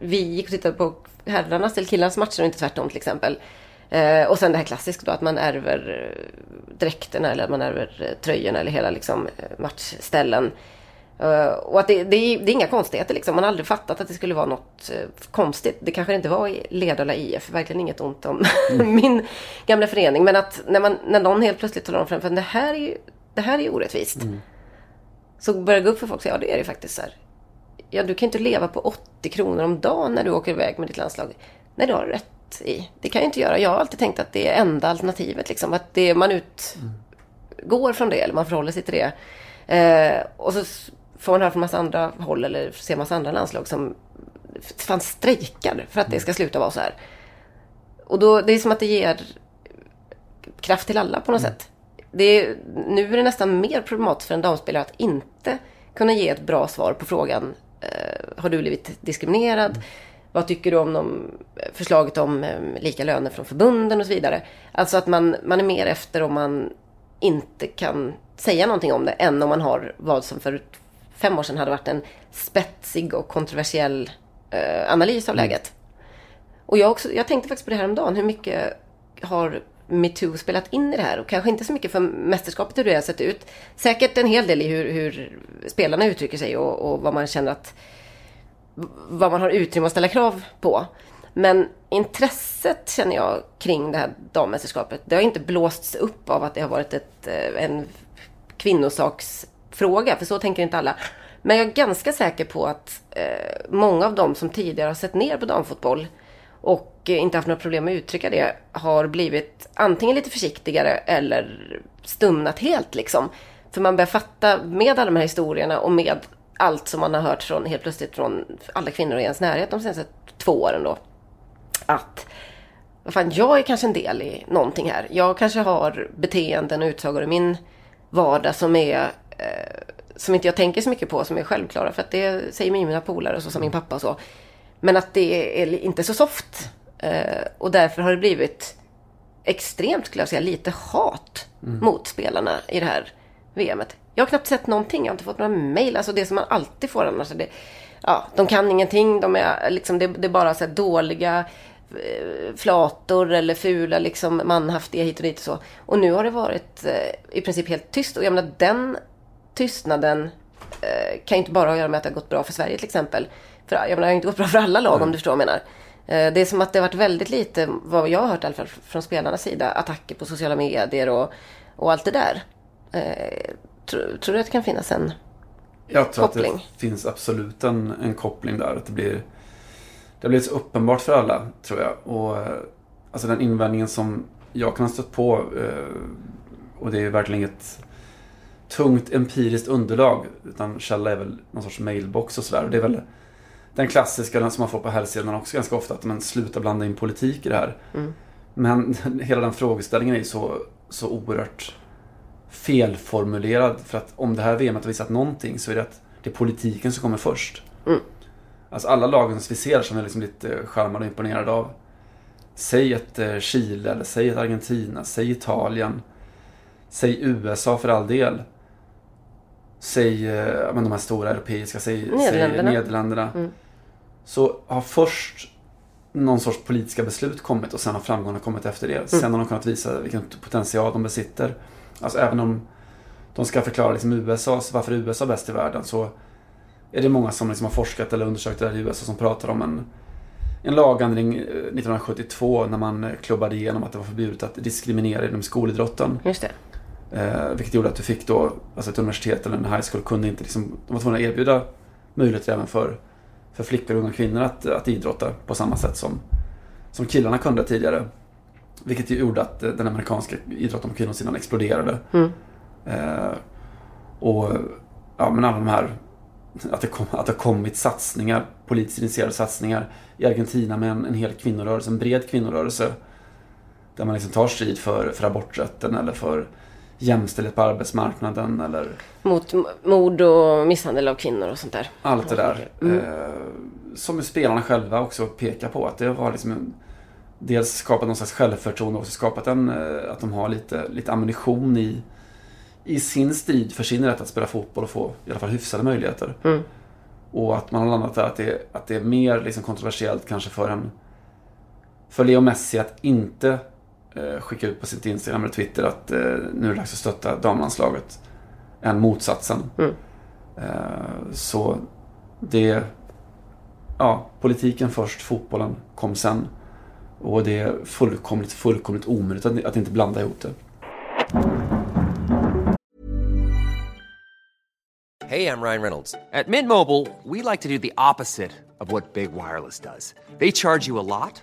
vi gick och tittade på herrarnas eller killarnas matcher och inte tvärtom till exempel. och sen det här klassiska då att man ärver dräkterna eller att man ärver tröjorna eller hela liksom matchställen. Uh, och att det, det, är, det, är, inga konstigheter liksom. Man har aldrig fattat att det skulle vara något konstigt. Det kanske det inte var i Ledala IF. Verkligen inget ont om mm. min gamla förening. Men att när, man, när någon helt plötsligt talar om för en, för det här är ju, det här är ju orättvist. Mm. Så börjar det gå upp för folk säga, ja det är det faktiskt så här. Ja, du kan inte leva på 80 kronor om dagen när du åker iväg med ditt landslag. Nej, det har du rätt i. Det kan jag inte göra. Jag har alltid tänkt att det är enda alternativet. Liksom. Att det, man utgår mm. från det, eller man förhåller sig till det. Eh, och så får man höra från massa andra håll eller ser massa andra landslag som fan strejkar för att det ska sluta vara så här. Och då, det är som att det ger kraft till alla på något mm. sätt. Det är, nu är det nästan mer problematiskt för en damspelare att inte kunna ge ett bra svar på frågan har du blivit diskriminerad? Vad tycker du om de, förslaget om eh, lika löner från förbunden och så vidare? Alltså att man, man är mer efter om man inte kan säga någonting om det än om man har vad som för fem år sedan hade varit en spetsig och kontroversiell eh, analys av mm. läget. Och jag, också, jag tänkte faktiskt på det här om dagen. Hur mycket har metoo spelat in i det här? Och kanske inte så mycket för mästerskapet hur det har sett ut. Säkert en hel del i hur, hur spelarna uttrycker sig och, och vad man känner att vad man har utrymme att ställa krav på. Men intresset känner jag kring det här dammästerskapet, det har inte blåsts upp av att det har varit ett, eh, en kvinnosaksfråga, för så tänker inte alla. Men jag är ganska säker på att eh, många av dem som tidigare har sett ner på damfotboll och inte haft några problem med att uttrycka det har blivit antingen lite försiktigare eller stumnat helt liksom. För man börjar fatta med alla de här historierna och med allt som man har hört från, helt plötsligt från alla kvinnor i ens närhet de senaste två åren då. Att vad fan, jag är kanske en del i någonting här. Jag kanske har beteenden och utsagor i min vardag som är eh, som inte jag tänker så mycket på som är självklara. För att det säger mina polare och så som min pappa och så. Men att det är inte så soft. Eh, och därför har det blivit extremt, skulle jag säga, lite hat mm. mot spelarna i det här VMet. Jag har knappt sett någonting. Jag har inte fått några mejl. Alltså det som man alltid får annars. Det, ja, de kan ingenting. De är, liksom, det, det är bara så dåliga eh, flator eller fula liksom manhaftiga hit och dit och så. Och nu har det varit eh, i princip helt tyst. Och jag menar den tystnaden eh, kan ju inte bara ha att göra med att det har gått bra för Sverige till exempel. För jag menar, det har inte gått bra för alla lag mm. om du förstår vad jag menar. Eh, det är som att det har varit väldigt lite, vad jag har hört i alla fall från spelarnas sida, attacker på sociala medier och, och allt det där. Eh, tror, tror du att det kan finnas en jag tror koppling? att det finns absolut en, en koppling där. Att det blir det blivit så uppenbart för alla, tror jag. Och eh, alltså den invändningen som jag kan ha stött på, och det är verkligen inget tungt empiriskt underlag, utan källa är väl någon sorts mailbox och sådär. Det är väl den klassiska den som man får på herrsidan också ganska ofta, att man slutar blanda in politik i det här. Mm. Men hela den frågeställningen är ju så, så oerhört felformulerad. För att om det här VMet har visat någonting så är det att det är politiken som kommer först. Mm. Alltså alla lagen som vi ser som är liksom lite charmade och imponerade av. Säg ett eh, Chile, eller säg ett Argentina, säg Italien. Säg USA för all del. Säg eh, men de här stora europeiska, säg Nederländerna. Säg Nederländerna. Mm. Så har först någon sorts politiska beslut kommit och sen har framgångarna kommit efter det. Sen har de kunnat visa vilken potential de besitter. Alltså även om de ska förklara liksom USAs, varför USA är bäst i världen så är det många som liksom har forskat eller undersökt det här i USA som pratar om en, en lagändring eh, 1972 när man eh, klubbade igenom att det var förbjudet att diskriminera inom skolidrotten. Just det. Eh, vilket gjorde att du fick då, alltså ett universitet eller en high school kunde inte liksom, de var tvungna att erbjuda möjligheter även för, för flickor och unga kvinnor att, att idrotta på samma sätt som, som killarna kunde tidigare. Vilket gjorde att eh, den amerikanska idrotten på kvinnosidan exploderade. Mm. Eh, och ja, men alla de här, att det, kom, att det har kommit satsningar, politiskt initierade satsningar i Argentina med en, en hel kvinnorörelse, en bred kvinnorörelse. Där man liksom tar strid för, för aborträtten eller för jämställdhet på arbetsmarknaden eller Mot mord och misshandel av kvinnor och sånt där. allt det där. Mm. Eh, som spelarna själva också pekar på. Att det har liksom en, dels skapat någon slags självförtroende och också skapat en, eh, att de har lite, lite ammunition i, i sin strid för sin rätt att spela fotboll och få i alla fall hyfsade möjligheter. Mm. Och att man har landat där att det, att det är mer liksom kontroversiellt kanske för en för Leo Messi att inte skicka ut på sitt Instagram eller Twitter att eh, nu är det dags att stötta damlandslaget än motsatsen. Mm. Eh, så det... Ja, politiken först, fotbollen kom sen. Och det är fullkomligt, fullkomligt omöjligt att, att inte blanda ihop det. Hey, I'm Ryan Reynolds. At Mint Mobile, we like to do the opposite of what Big Wireless does. They charge you a lot,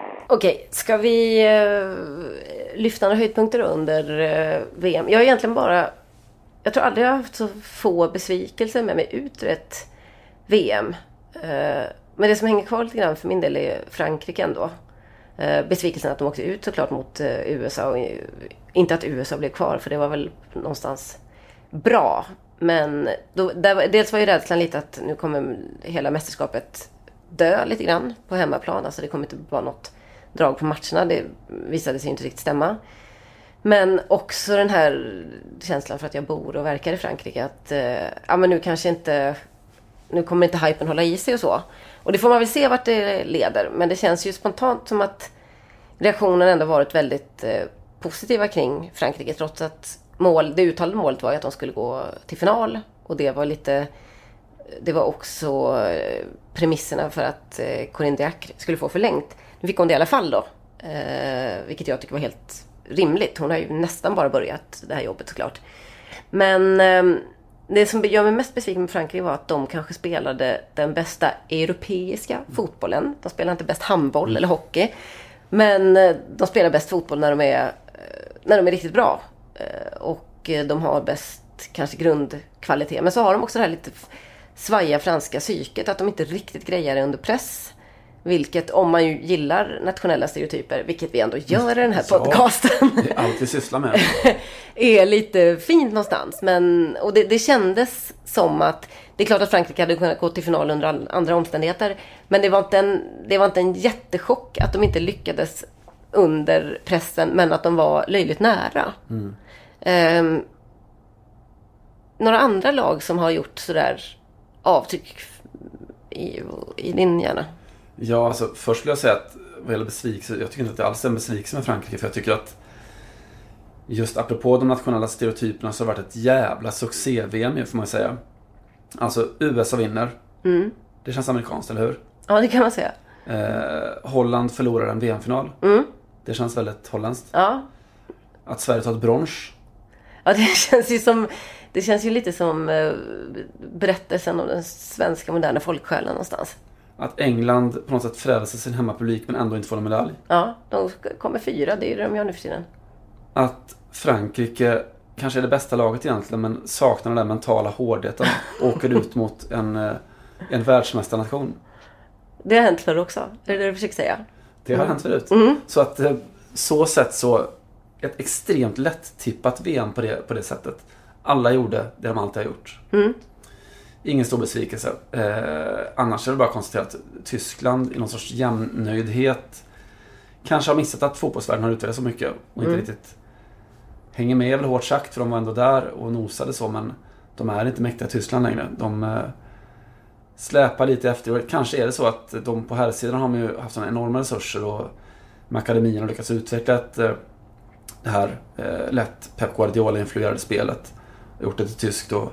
Okej, ska vi uh, lyfta några höjdpunkter under eh, uh, VM? Jag har egentligen bara... Jag tror aldrig jag har haft så få besvikelser med mig ut ur ett VM. Uh, eh, men det som hänger kvar lite grann för min del är Frankrike ändå. Besvikelsen att de åkte ut såklart mot USA. Och, inte att USA blev kvar, för det var väl någonstans bra. Men då, där, dels var ju rädslan lite att nu kommer hela mästerskapet dö lite grann på hemmaplan. Alltså det kommer inte vara något drag på matcherna. Det visade sig inte riktigt stämma. Men också den här känslan för att jag bor och verkar i Frankrike. Att eh, ja, men nu kanske inte... Nu kommer inte hypen hålla i sig och så. Och det får man väl se vart det leder. Men det känns ju spontant som att reaktionen ändå varit väldigt eh, positiva kring Frankrike. Trots att mål, det uttalade målet var ju att de skulle gå till final. Och det var lite... Det var också eh, premisserna för att eh, Corinne Diacre skulle få förlängt. Nu fick hon det i alla fall då. Eh, vilket jag tycker var helt rimligt. Hon har ju nästan bara börjat det här jobbet såklart. Men eh, det som gör mig mest besviken med Frankrike var att de kanske spelade den bästa europeiska fotbollen. De spelar inte bäst handboll eller hockey. Men eh, de spelar bäst fotboll när de är, eh, när de är riktigt bra. Eh, Och de har bäst kanske grundkvalitet. Men så har de också det här lite svajiga franska psyket. Att de inte riktigt grejar det under press. Vilket, om man ju gillar nationella stereotyper, vilket vi ändå gör i den här Ja. podcasten. Det är allt vi sysslar med. är lite fint någonstans. Men, och det, det kändes som att det är klart att Frankrike hade kunnat gå till final under andra omständigheter. Men det var, inte en, det var inte en jättechock att de inte lyckades under pressen, men att de var löjligt nära. Ehm, några andra lag som har gjort sådär avtryck i, i din hjärna? Ja, alltså först skulle jag säga att vad gäller besvikelse, jag tycker inte att det alls är en besvikelse med Frankrike. För jag tycker att just apropå de nationella stereotyperna så har det varit ett jävla succé-VM får man säga. Alltså USA vinner. Mm. Det känns amerikanskt, eller hur? Ja, det kan man säga. Eh, Holland förlorar en VM-final. Det känns väldigt holländskt. Ja. Att Sverige tar ett brons. Ja, det känns ju som... Det känns ju lite som eh, berättelsen om den svenska moderna folksjälen någonstans. Att England på något sätt frälser sin hemmapublik men ändå inte får en medalj. Ja, de kommer fyra. Det är det de gör nu för tiden. Att Frankrike kanske är det bästa laget egentligen men saknar den där mentala hårdheten. och åker ut mot en, eh, en världsmästarnation. Det har hänt förr också. Är det det du försöker säga? Det har hänt förut. Så att eh, så sett så ett extremt lätt tippat VM på det, på det sättet. Alla gjorde det de alltid har gjort. Ingen stor besvikelse. Eh, annars är det bara att konstatera att Tyskland i någon sorts jämnöjdhet kanske har missat att fotbollsvärlden har utvecklats så mycket och inte riktigt hänger med är väl hårt sagt för de var ändå där och nosade så men de är inte mäktiga Tyskland längre. De eh, släpar lite efter och kanske är det så att de på här sidan har ju haft sådana enorma resurser och med akademin har lyckats utveckla ett, eh, det här eh, lätt Pep Guardiola-influerade spelet. Och gjort det till tyskt och,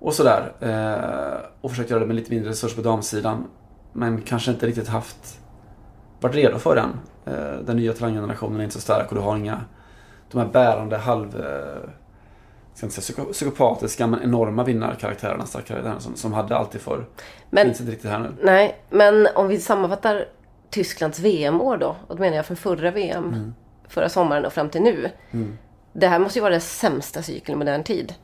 och sådär. Eh, och försökt göra det med lite mindre resurser på damsidan. Men kanske inte riktigt haft varit redo för den. Eh, den nya talanggenerationen är inte så stark och du har inga de här bärande halv... Eh, ska inte säga psyko- psykopatiska men enorma vinnarkaraktärerna, karaktärerna som, som hade alltid förr. Men- Finns inte riktigt här nu. Nej, men om vi sammanfattar Tysklands VM-år då. Och då menar jag från förra VM, förra sommaren och fram till nu. Det här måste ju vara den sämsta cykeln i modern tid.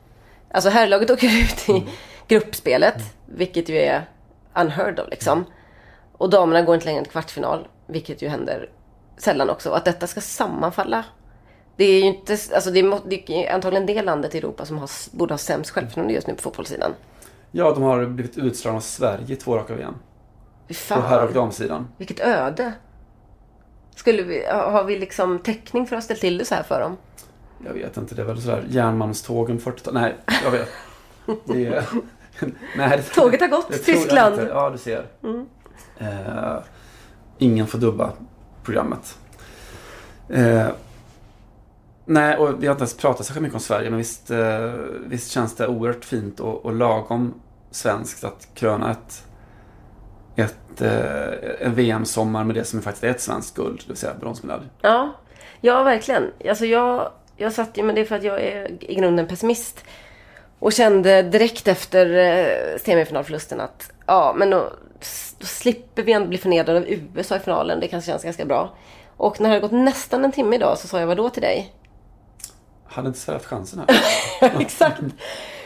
Alltså herrlaget åker ut i gruppspelet, vilket ju är unheard of liksom. Och damerna går inte längre än kvartsfinal, vilket ju händer sällan också. Och att detta ska sammanfalla. Det är ju inte, alltså det är, det är antagligen det landet i Europa som har, borde ha sämst självförtroende just nu på fotbollssidan. Ja, de har blivit utslagna av Sverige två raka VM. Fy På herr och fan, damsidan. vilket öde. Skulle vi, har vi liksom täckning för att ställa till det så här för dem? Jag vet inte, det är väl sådär järnmalmstågen 40 Nej, jag vet. Det är... Nej, det, Tåget har gått, det Tyskland. Ja, du ser. Eh, ingen får dubba programmet. Eh, nej, och vi har inte ens pratat så mycket om Sverige, men visst, eh, visst känns det oerhört fint och, och lagom svenskt att kröna ett, ett, eh, en VM-sommar med det som faktiskt är ett svenskt guld, det vill säga bronsmedalj. Ja, ja verkligen. Alltså jag, jag satt ju, men det är för att jag är i grunden pessimist. Och kände direkt efter eh, semifinalförlusten att ja, men då, då slipper vi ändå bli förnedrade av USA i finalen. Det kanske känns ganska bra. Och när det hade gått nästan en timme idag så sa jag vad då till dig? Hade inte haft chansen här? Exakt.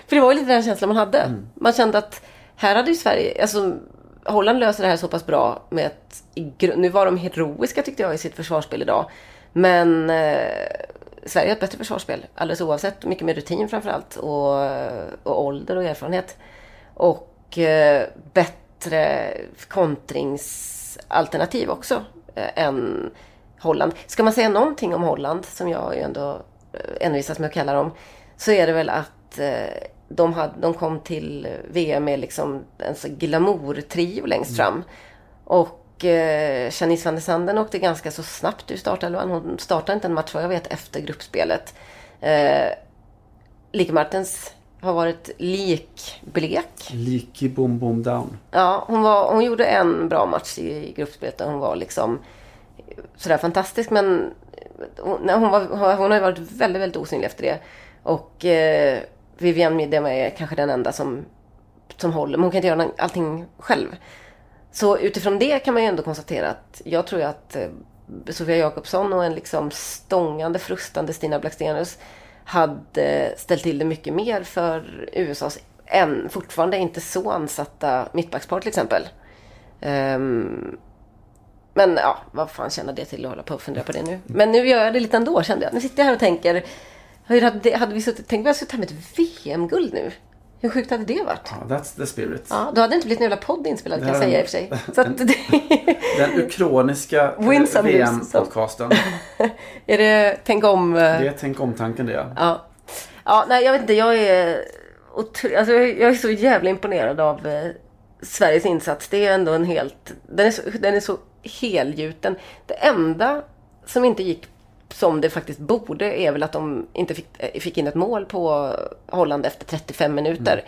För det var ju lite den känslan man hade. Man kände att här hade ju Sverige, alltså Holland löser det här så pass bra med att, nu var de heroiska tyckte jag i sitt försvarsspel idag. Men eh, Sverige har ett bättre försvarsspel, alldeles oavsett. Mycket mer rutin framförallt och, och ålder och erfarenhet. Och eh, bättre kontringsalternativ också eh, än Holland. Ska man säga någonting om Holland, som jag ju ändå eh, envisas med att kalla dem, så är det väl att eh, de, hade, de kom till VM med liksom en så glamour-trio längst fram. Och eh, Janice van der Sanden åkte ganska så snabbt ur startelvan. Hon startade inte en match vad jag vet efter gruppspelet. Eh, Lika Martens har varit likblek. Leaky boom boom down. Ja, hon, var, hon gjorde en bra match i gruppspelet och hon var liksom sådär fantastisk. Men hon, nej, hon, var, hon har ju varit väldigt, väldigt osynlig efter det. Och eh, Vivienne Miedema är kanske den enda som, som håller. Men hon kan inte göra allting själv. Så utifrån det kan man ju ändå konstatera att jag tror ju att eh, Sofia Jakobsson och en liksom stångande, frustande Stina Blackstenius hade ställt till det mycket mer för USAs än fortfarande inte så ansatta mittbackspar till exempel. Um, men ja, vad fan känner det till att hålla på och fundera på det nu? Men nu gör jag det lite ändå kände jag. Nu sitter jag här och tänker, hur hade, hade vi suttit, tänk vi hade suttit här med ett VM-guld nu. Hur sjukt hade det varit? Ja, that's the spirit. Ja, då hade det inte blivit en jävla podd inspelad kan jag säga i och för sig. Så att det, Den ukroniska. VM-podcasten. är det tänk om... eh, Det är tänk om-tanken det. ja. Ja. ja, nej jag vet inte, jag är, otro, alltså, jag jag är så jävla imponerad av eh, Sveriges insats. Det är ändå en helt, den är så, den är så helgjuten. Det enda som inte gick som det faktiskt borde är väl att de inte fick, eh, fick in ett mål på Holland efter 35 minuter.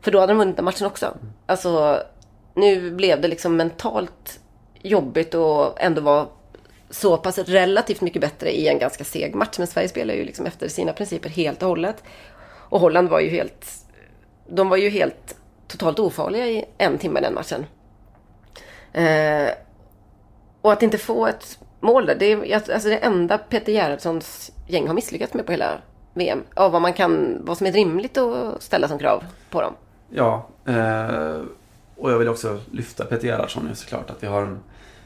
För då hade de vunnit matchen också. Alltså, nu blev det liksom mentalt jobbigt och ändå vara så pass relativt mycket bättre i en ganska seg match. Men Sverige spelar ju liksom efter sina principer helt och hållet. Och Holland var ju helt... De var ju helt totalt ofarliga i en timme den matchen. Eh, och att inte få ett mål där, det är alltså det enda Peter Gerhardssons gäng har misslyckats med på hela VM. Av vad man kan, vad som är rimligt att ställa som krav på dem. Ja, eh, och jag vill också lyfta Peter Gerhardsson nu såklart. Att vi har en,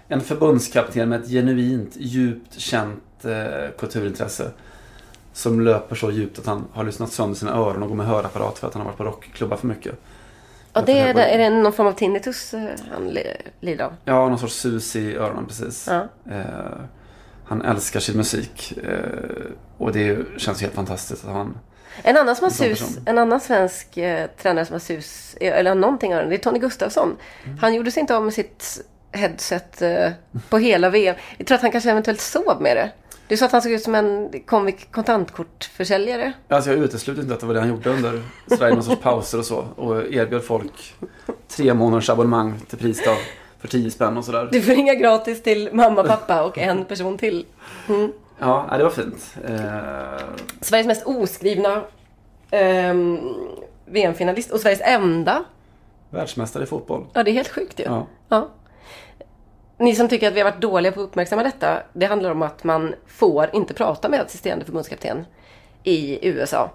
en förbundskapten med ett genuint, djupt känt eh, kulturintresse. Som löper så djupt att han har lyssnat sönder sina öron och går med hörapparat för att han har varit på rockklubbar för mycket. Och det är, är det någon form av tinnitus eh, han li- lider av? Ja, någon sorts sus i öronen precis. Ja. Eh, han älskar sin musik. Eh, och det känns helt fantastiskt att han... En annan som har sus, person. en annan svensk eh, tränare som har sus, eller har någonting av den, det är Tony Gustafsson. Mm. Han gjorde sig inte av med sitt headset på hela VM. Jag tror att han kanske eventuellt sov med det. Du sa att han såg ut som en komik kontantkortförsäljare. Alltså jag utesluter inte att det var det han gjorde under Sverige någon sorts pauser och så. Och erbjöd folk tre månaders abonnemang till pris av för 10 spänn och sådär. Du får ringa gratis till mamma, pappa och en person till. Ja, nej, det var fint. Eh, Sveriges mest oskrivna ehm, VM-finalist och Sveriges enda. världsmästare i fotboll. Ja, det är helt sjukt ju. Ja. Ja. Ni som tycker att vi har varit dåliga på att uppmärksamma detta. Det handlar om att man får inte prata med assisterande förbundskapten i USA.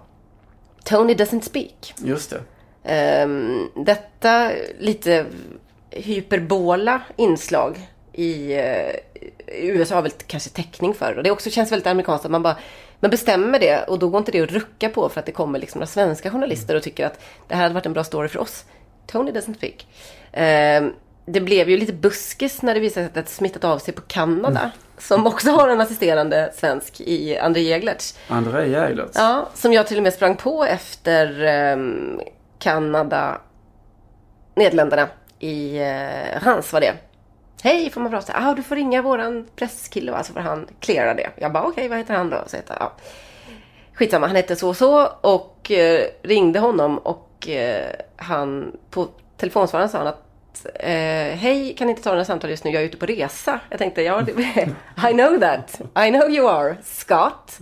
Tony doesn't speak. Just det. Ehm, detta lite hyperbola inslag i eh, USA har väl kanske täckning för. Och det också känns väldigt amerikanskt att man bara man bestämmer det och då går inte det att rucka på för att det kommer liksom några svenska journalister och tycker att det här hade varit en bra story för oss. Tony doesn't speak. Ehm, det blev ju lite buskis när det visade sig att det smittat av sig på Kanada. Som också har en assisterande svensk i André Jeglertz. André Jäglert. Ja, som jag till och med sprang på efter um, Kanada, Nederländerna i uh, Hans var det. Hej, får man prata? Ja, ah, du får ringa våran presskille va, så får han klära det. Jag bara, okej, vad heter han då? Så heter, ja. Skitsamma, han hette så och så och eh, ringde honom och eh, han på telefonsvararen sa han att eh, hej, kan inte ta den här samtalet just nu, jag är ute på resa. Jag tänkte, ja, I know that. I know you are, Scott.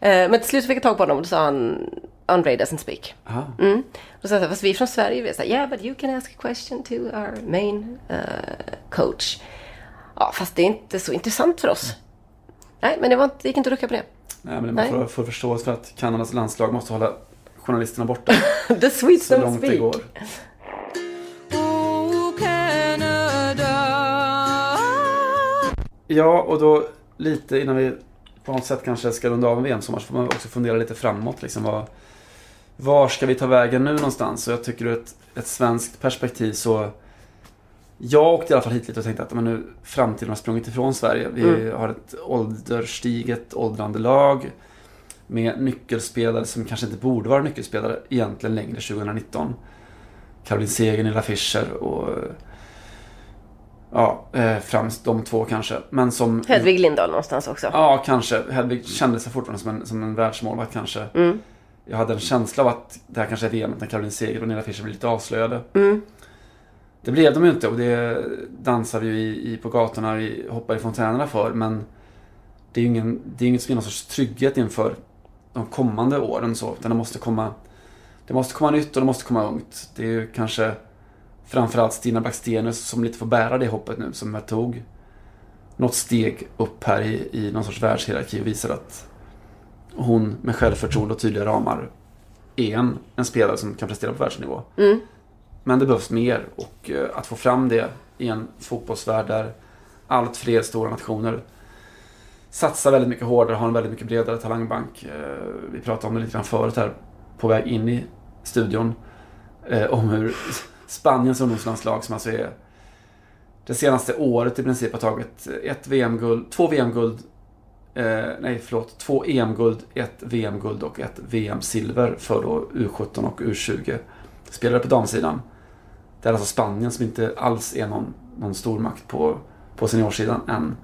Eh, men till slut fick jag tag på honom och då sa han, Andre doesn't speak. Aha. Mm. Och så sa fast vi är från Sverige. Vi sa, yeah but you can ask a question to our main uh, coach. Ja, fast det är inte så intressant för oss. Nej, men det, var inte, det gick inte att rucka på det. Nej, men man får, får förståelse för att Kanadas landslag måste hålla journalisterna borta The Swedes så don't långt det speak. går. Ja, och då lite innan vi på något sätt kanske ska runda av en VM-sommar så får man också fundera lite framåt. Liksom, vad, var ska vi ta vägen nu någonstans? Och jag tycker ur ett, ett svenskt perspektiv så... Jag åkte i alla fall hit lite och tänkte att men nu framtiden har sprungit ifrån Sverige. Vi har ett ålderstiget, åldrande lag med nyckelspelare som kanske inte borde vara nyckelspelare egentligen längre 2019. Caroline Seger, Nilla Fischer och Ja, eh, främst de två kanske. Men som... Hedvig Lindahl någonstans också. Ja, kanske. Hedvig kände sig fortfarande som en, som en världsmålvakt kanske. Mm. Jag hade en känsla av att det här kanske är VM när Caroline Seger och Nilla Fischer blev lite avslöjade. Mm. Det blev de ju inte och det dansar vi ju i, i på gatorna, vi hoppar i fontänerna för. Men det är ju ingen, det är inget som ger någon sorts trygghet inför de kommande åren så. Utan det måste komma, det måste komma nytt och det måste komma ungt. Det är ju kanske framförallt Stina Blackstenius som lite får bära det hoppet nu. Som jag tog något steg upp här i, i någon sorts världshierarki och visar att hon med självförtroende och tydliga ramar är en, en spelare som kan prestera på världsnivå. Mm. Men det behövs mer och eh, att få fram det i en fotbollsvärld där allt fler stora nationer satsar väldigt mycket hårdare, har en väldigt mycket bredare talangbank. Eh, Vi pratade om det lite grann förut här på väg in i studion. eh, Om hur Spaniens ungdomslandslag som alltså är det senaste året i princip har tagit ett VM-guld, två VM-guld, eh, nej förlåt, två EM-guld, ett VM-guld och ett VM-silver för då U17 och U20 spelare på damsidan. Det är alltså Spanien som inte alls är någon, någon stormakt på på seniorsidan än.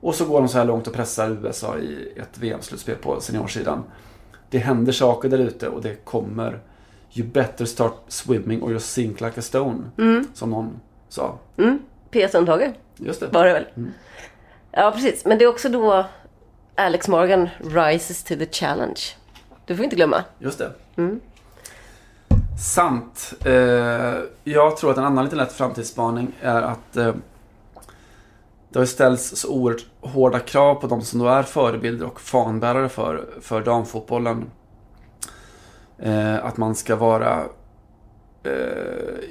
Och så går de så här långt och pressar USA i ett VM-slutspel på seniorsidan. Det händer saker där ute och det kommer. You better start swimming or you'll sink like a stone. Som någon sa. Mm. P.S. Undhage Just det. var det väl? Ja, precis. Men det är också då Alex Morgan rises to the challenge. Du får inte glömma. Just det. Sant. Eh, jag tror att en annan liten lätt framtidsspaning är att eh, det har ställts så oerhört hårda krav på de som då är förebilder och fanbärare för, för damfotbollen. Eh, att man ska vara eh,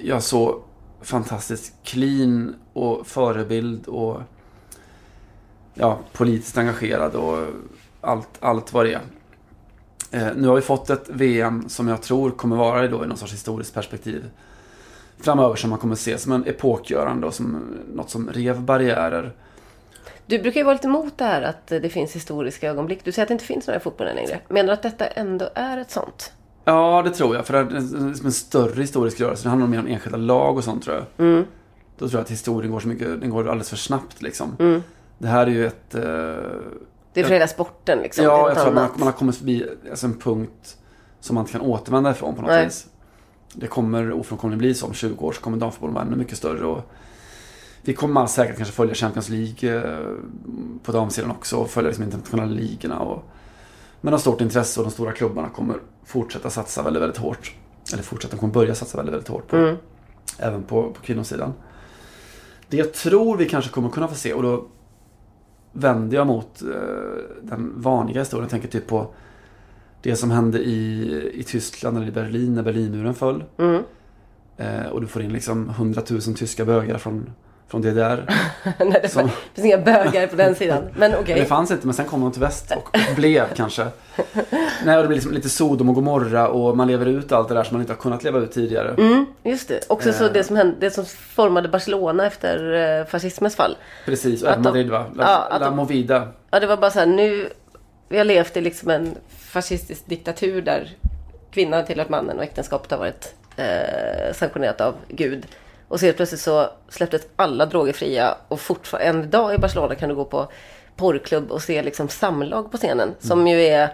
ja, så fantastiskt clean och förebild och ja, politiskt engagerad och allt, allt vad det är. Eh, nu har vi fått ett VM som jag tror kommer vara då i någon sorts historiskt perspektiv framöver som man kommer se som en epokgörande och som något som rev barriärer. Du brukar ju vara lite emot det här att det finns historiska ögonblick. Du säger att det inte finns några i fotbollen längre. Menar du att detta ändå är ett sånt? Ja, det tror jag. För det är en, som en större historisk rörelse. Det handlar mer om enskilda lag och sånt tror jag. Mm. Då tror jag att historien går så mycket, den går alldeles för snabbt liksom. Det här är ju ett... Eh, Det är för hela sporten liksom. ja, jag tror att man, man har kommit förbi alltså en punkt som man inte kan återvända ifrån på något Nej. vis. Det kommer ofrånkomligen bli så. Om 20 år så kommer damfotbollen vara ännu mycket större. Och vi kommer med all säkerhet kanske följa Champions League eh, på damsidan också. Och följa liksom internationella ligorna. Och, men av stort intresse och de stora klubbarna kommer fortsätta satsa väldigt, väldigt hårt. Eller fortsätta, de kommer börja satsa väldigt, väldigt hårt på. Mm. Även på, på kvinnosidan. Det jag tror vi kanske kommer kunna få se och då vänder jag mot eh, den vanliga historien. Jag tänker typ på det som hände i, i Tyskland eller i Berlin när Berlinmuren föll. Mm. Eh, och du får in liksom 100 000 tyska bögar från, från DDR. Nej, det Som- finns inga bögar på den sidan. Men okej. Det fanns inte men sen kom de till väst och, och blev kanske. Nej, och det blir liksom lite Sodom och Gomorra och man lever ut allt det där som man inte har kunnat leva ut tidigare. Mm, just det. Också så Eh. det som, hände, det som formade Barcelona efter eh, fascismens fall. Precis, och även Madrid va? La, Ja, La de- Movida. Ja, det var bara så här, nu... Vi har levt i liksom en fascistisk diktatur där kvinnan tillhört mannen och äktenskapet har varit eh, sanktionerat av Gud. Och så helt plötsligt så släpptes alla droger fria och fortfarande, en dag i Barcelona kan du gå på porrklubb och se liksom samlag på scenen. Som ju är,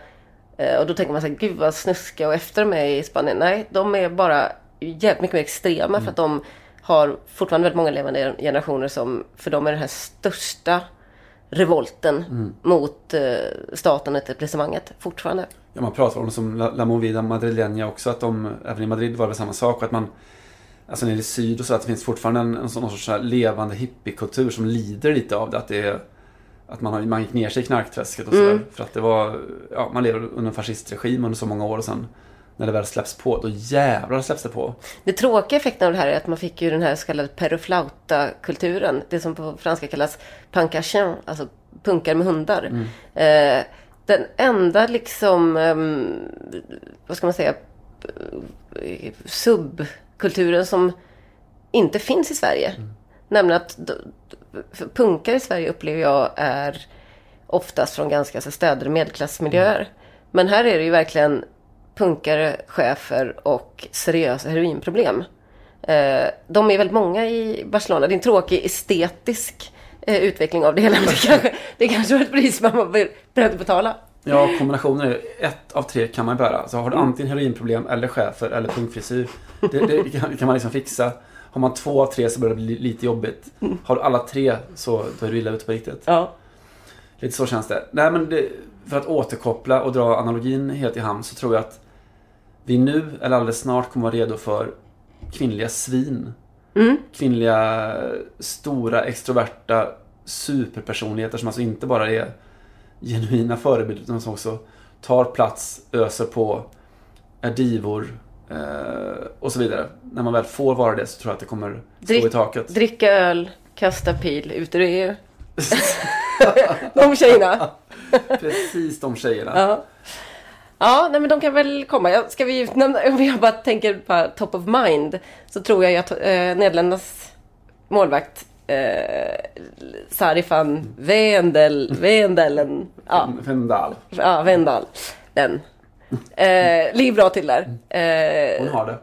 eh, och då tänker man så här, gud vad snuskiga och efter de är i Spanien. Nej, de är bara jävligt mycket mer extrema för att de har fortfarande väldigt många levande generationer som för dem är det här största revolten mot eh, staten och etablissemanget fortfarande. Ja, man pratar om det som La, La Movida Madrileña också. Att de, även i Madrid var det samma sak. Att man, alltså nere i syd och så, att det finns fortfarande en, en sån sorts levande hippiekultur som lider lite av det. Att det är, att man, har, man gick ner sig i knarkträsket och sådär. För att det var, ja, man levde under en fascistregim under så många år och sen när det väl släpps på, då jävlar släpps det på. Det tråkiga effekten av det här är att man fick ju den här så kallade perroflauta-kulturen. Det som på franska kallas punkachien, alltså punkar med hundar. Eh, den enda liksom, ehm, vad ska man säga, eh, subkulturen som inte finns i Sverige. Nämligen att d- d- för punkar i Sverige upplever jag är oftast från ganska så städade medelklassmiljöer. Men här är det ju verkligen punkare, chefer och seriösa heroinproblem. Eh, de är väldigt många i Barcelona. Det är en tråkig estetisk eh, utveckling av det hela. Men det kanske, det kanske var ett pris man var beredd att betala. Ja, kombinationen är ett av tre kan man bära. Så har du antingen heroinproblem eller chefer eller punkfrisyr. Det, det, kan, man liksom fixa. Har man två av tre så börjar det bli lite jobbigt. Har du alla tre så då är du illa ute på riktigt. Ja. Lite så känns det. Nej men det, för att återkoppla och dra analogin helt i hamn så tror jag att vi nu eller alldeles snart kommer vara redo för kvinnliga svin. Kvinnliga stora extroverta superpersonligheter som alltså inte bara är genuina förebilder utan som också tar plats, öser på, är divor eh, och så vidare. När man väl får vara det så tror jag att det kommer slå i Drick- taket. Dricka öl, kasta pil, ut ur EU. De tjejerna. Precis de tjejerna. Ja. Ja, nej men de kan väl komma. Jag- Ska vi nämna, om jag bara tänker på top of mind så tror jag att eh, Nederländernas målvakt eh, Sarri van Wendel, Wendelen, ja, Vendal. ja Vendal, den. Eh, ligger bra till där. Eh, Hon har det.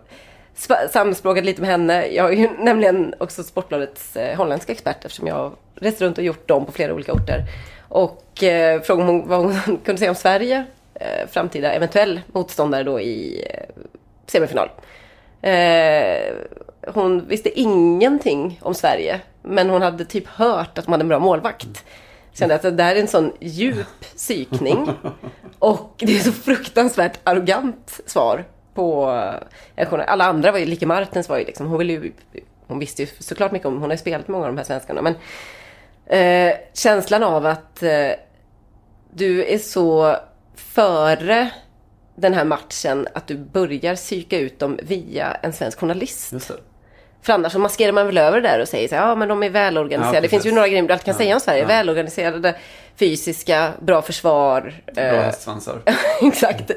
sp- samspråkat lite med henne. Jag är ju nämligen också Sportbladets eh, holländska expert eftersom jag har rest runt och gjort dem på flera olika orter. Och eh, frågade hon vad hon kunde säga om Sverige, eh, framtida eventuell motståndare då i eh, semifinal. Eh, hon visste ingenting om Sverige, men hon hade typ hört att man hade en bra målvakt. Kände att det där är en sån djup psykning. Och det är så fruktansvärt arrogant svar på eh, en journal- Alla andra var ju, lika Martens var ju liksom, hon ville ju, hon visste ju såklart mycket om, hon har ju spelat med många av de här svenskarna, men eh, känslan av att eh, du är så före den här matchen att du börjar psyka ut dem via en svensk journalist. För annars så maskerar man väl över det där och säger så här, ja men de är välorganiserade. Ja, det finns ju några grejer du alltid kan Ja, säga om Sverige. ja. Välorganiserade, fysiska, bra försvar. Bra eh, hästsvansar. Exakt.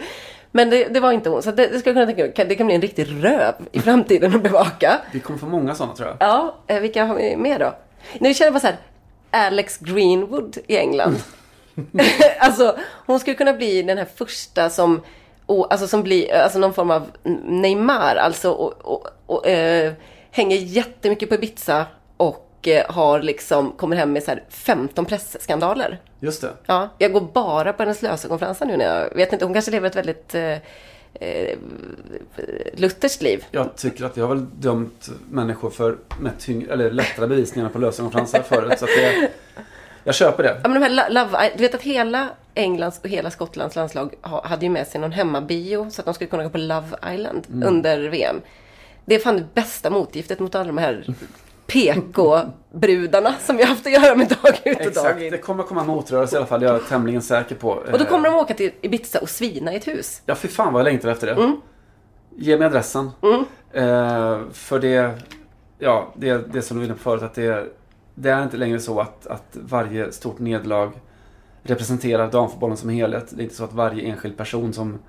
Men det, det var inte hon. Så det, det skulle jag kunna tänka mig, det kan bli en riktig röv i framtiden att bevaka. Vi kommer få många sådana tror jag. Ja, eh, vilka har vi med då? Nu känner jag bara så här, Alex Greenwood i England. alltså, hon skulle kunna bli den här första som, och, alltså som blir, alltså någon form av Neymar, alltså och, och, och eh, hänger jättemycket på Ibiza och eh, har liksom, kommer hem med så här 15 pressskandaler. Just det. Ja, jag går bara på hennes lösenkonferenser nu när jag, vet inte, hon kanske lever ett väldigt eh, eh, liv. Jag tycker att jag har väl dömt människor för med tyng- eller lättare bevisningar på lösenkonferenser förut. Så att det, jag köper det. Ja, men de här Lo- Love, du vet att hela Englands och hela Skottlands landslag ha- hade ju med sig någon hemmabio så att de skulle kunna gå på Love Island Mm. under VM. Det är fan det bästa motgiftet mot alla de här PK-brudarna som vi har haft att göra med dag ut och Exakt, dag in. det kommer komma motrörelse i alla fall. Jag är tämligen säker på. Och då kommer de åka till Ibiza och svina i ett hus. Ja, fy fan vad jag längtar efter det. Mm. Ge mig adressen. Eh, för det, ja, det, det som du var inne på förut, att det, det är inte längre så att, att varje stort nederlag representerar damfotbollen som helhet. Det är inte så att varje enskild person som,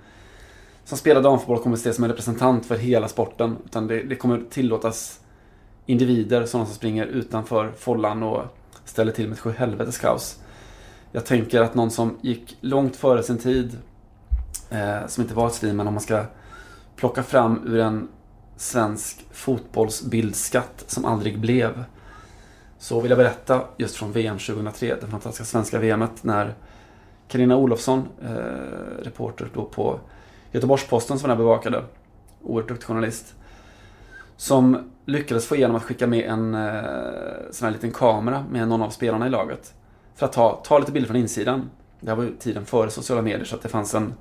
som spelar damfotboll kommer att ses som en representant för hela sporten. Utan det, det kommer tillåtas individer, sådana som springer utanför follan och ställer till med ett sjuhelvetes kaos. Jag tänker att någon som gick långt före sin tid, eh, som inte var ett svin, men om man ska plocka fram ur en svensk fotbollsbildskatt som aldrig blev. Så vill jag berätta just från VM 2003, det fantastiska svenska VMet, när Karina Olofsson, eh, reporter då på Göteborgs-Posten som jag bevakade, oerhört duktig journalist, som lyckades få igenom att skicka med en eh, sån här liten kamera med någon av spelarna i laget. För att ta, ta lite bilder från insidan. Det här var ju tiden före sociala medier så att det fanns en,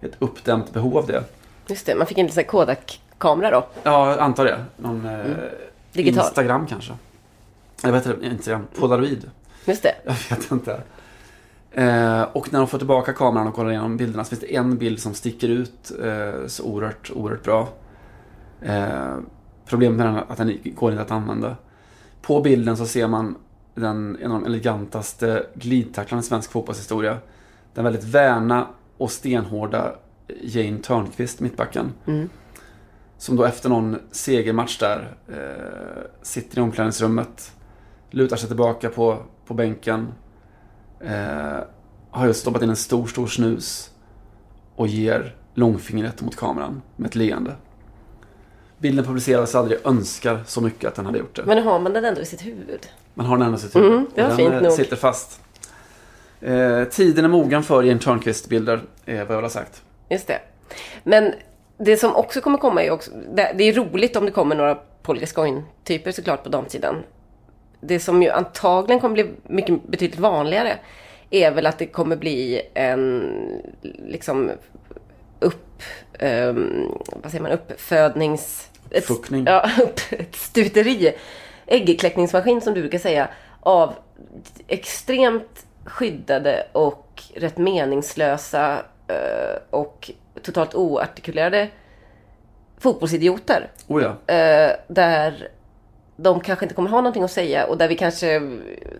ett uppdämt behov av det. Just det, man fick en liten Kodak-kamera då. Ja, jag antar det. Någon eh, Digital. Instagram kanske. Vad heter det? Instagram? Polaroid? Just det. Jag vet inte. Eh, och när de får tillbaka kameran och kollar igenom bilderna så finns det en bild som sticker ut eh, så oerhört, oerhört bra. Eh, problemet med den är att den går inte att använda. På bilden så ser man den, en av de elegantaste glidtacklarna i svensk fotbollshistoria. Den väldigt värna och stenhårda Jane Törnqvist, mittbacken. Som då efter någon segermatch där eh, sitter i omklädningsrummet, lutar sig tillbaka på, på bänken, eh, har just stoppat in en stor, stor snus och ger långfingret mot kameran med ett leende. Bilden publicerades aldrig, jag önskar så mycket att den hade gjort det. Men har man den ändå i sitt huvud. Man har den ändå i sitt huvud. Mm, det var den fint eh, nog. sitter fast. Eh, tiden är mogen för Jane Törnqvist-bilder, är vad jag vill ha sagt. Just det. Men det som också kommer komma är också, det, det är roligt om det kommer några Paul typer såklart på damsidan. Det som ju antagligen kommer bli mycket betydligt vanligare är väl att det kommer bli en liksom upp, ehm, vad säger man, uppfödnings... Ett, Fuckning. Ja, upp, ett stuteri. Äggkläckningsmaskin som du brukar säga. Av extremt skyddade och rätt meningslösa eh, och totalt oartikulerade fotbollsidioter. Oh ja. Eh, där de kanske inte kommer ha någonting att säga och där vi kanske,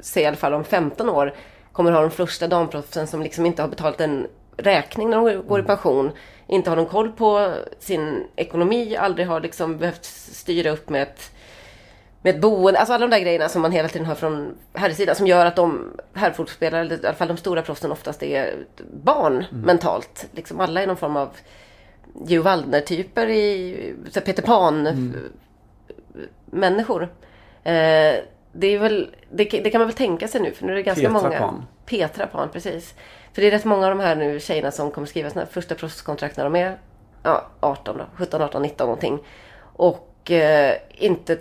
säger i alla fall om 15 år, kommer ha de första damproffsen som liksom inte har betalat en räkning när de går i pension, inte har någon koll på sin ekonomi, aldrig har liksom behövt styra upp med ett med ett boende, alltså alla de där grejerna som man hela tiden hör från herrsidan som gör att de herrfotbollsspelare, eller i alla fall de stora proffsen oftast är barn mentalt. Liksom alla är någon form av Geo Waldner-typer i så här Peter Pan-människor. Eh, det, är väl, det, det kan man väl tänka sig nu för nu är det ganska Petra många. Pan. Petra Pan, precis. För det är rätt många av de här nu tjejerna som kommer skriva sina första proffskontrakt när de är ja, 18 då, 17, 18, 19 någonting. Och eh, inte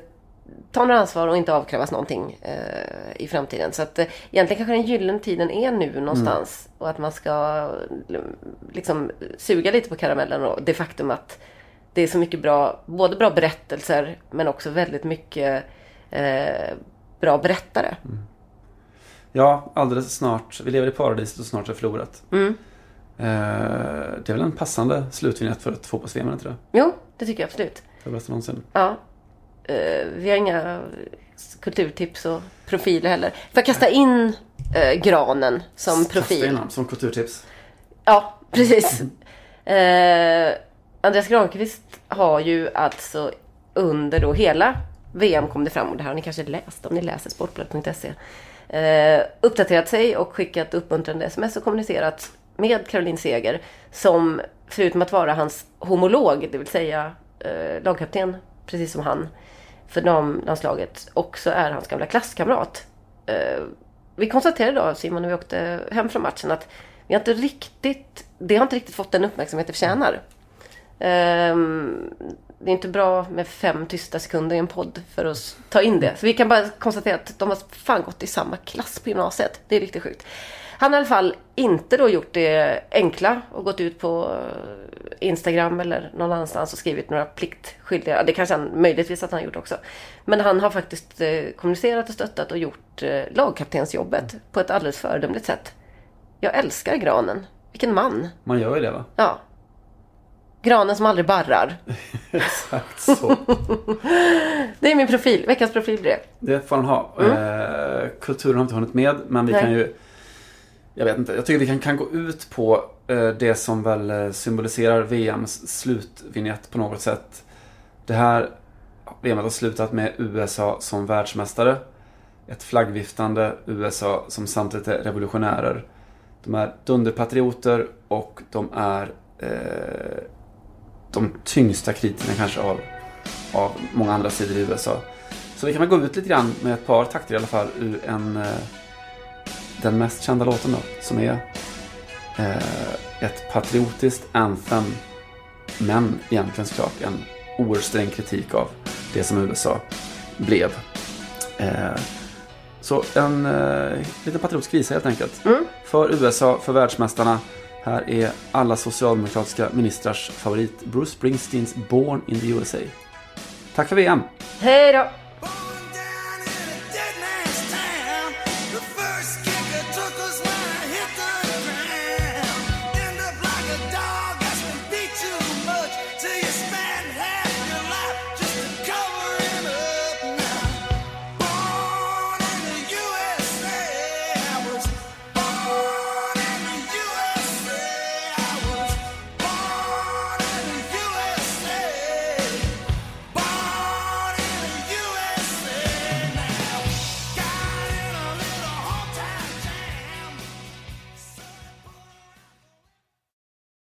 ta några ansvar och inte avkrävas någonting eh, i framtiden. Så att eh, egentligen kanske den gyllene tiden är nu någonstans. Och att man ska liksom suga lite på karamellen och det faktum att det är så mycket bra, både bra berättelser men också väldigt mycket eh, bra berättare. Ja, alldeles snart. Vi lever i paradiset och snart är förlorat. Mm. Eh, det är väl en passande slutvinjett för ett fotbolls-VM, inte det? Jo, det tycker jag absolut. Det bästa någonsin. Ja. Eh, vi har inga kulturtips och profiler heller. Får jag kasta in eh, granen som Kasta in profil? dem som kulturtips. Ja, precis. Eh, Andreas Granqvist har ju alltså under då hela VM kom det fram, och det här har ni kanske läst om ni läser sportbladet.se. Eh, uppdaterat sig och skickat uppmuntrande sms och kommunicerat med Caroline Seger som förutom att vara hans homolog, det vill säga eh, lagkapten, precis som han, för damlandslaget, också är hans gamla klasskamrat. Eh, vi konstaterade då, Simon, när vi åkte hem från matchen att vi har inte riktigt, det har inte riktigt fått den uppmärksamhet det förtjänar. Ehm, det är inte bra med fem tysta sekunder i en podd för att ta in det. Så vi kan bara konstatera att de har fan gått i samma klass på gymnasiet. Det är riktigt sjukt. Han har i alla fall inte då gjort det enkla och gått ut på eh, Instagram eller någon annanstans och skrivit några pliktskyldiga, det kanske han möjligtvis att han gjort också. Men han har faktiskt eh, kommunicerat och stöttat och gjort eh, lagkaptensjobbet på ett alldeles föredömligt sätt. Jag älskar Granen. Vilken man. Man gör ju det, va? Ja. Granen som aldrig barrar. Exakt så. Det är min profil. Veckans profil blir det. Det får han ha. Eh, kulturen har inte hunnit med, men vi Nej. kan ju... Jag vet inte, jag tycker vi kan, kan gå ut på eh, det som väl eh, symboliserar VMs slutvinjett på något sätt. Det här VMet har slutat med USA som världsmästare. Ett flaggviftande USA som samtidigt är revolutionärer. De är dunderpatrioter och de är eh, de tyngsta kritikerna kanske av, av många andra sidor i USA. Så vi kan väl gå ut lite grann med ett par takter i alla fall ur en, eh, den mest kända låten då, som är eh, ett patriotiskt anthem, men egentligen såklart en oerhört sträng kritik av det som USA blev. Eh, så en eh, liten patriotisk visa helt enkelt. För USA, för världsmästarna. Här är alla socialdemokratiska ministrars favorit Bruce Springsteens Born in the USA. Tack för VM! Hej då!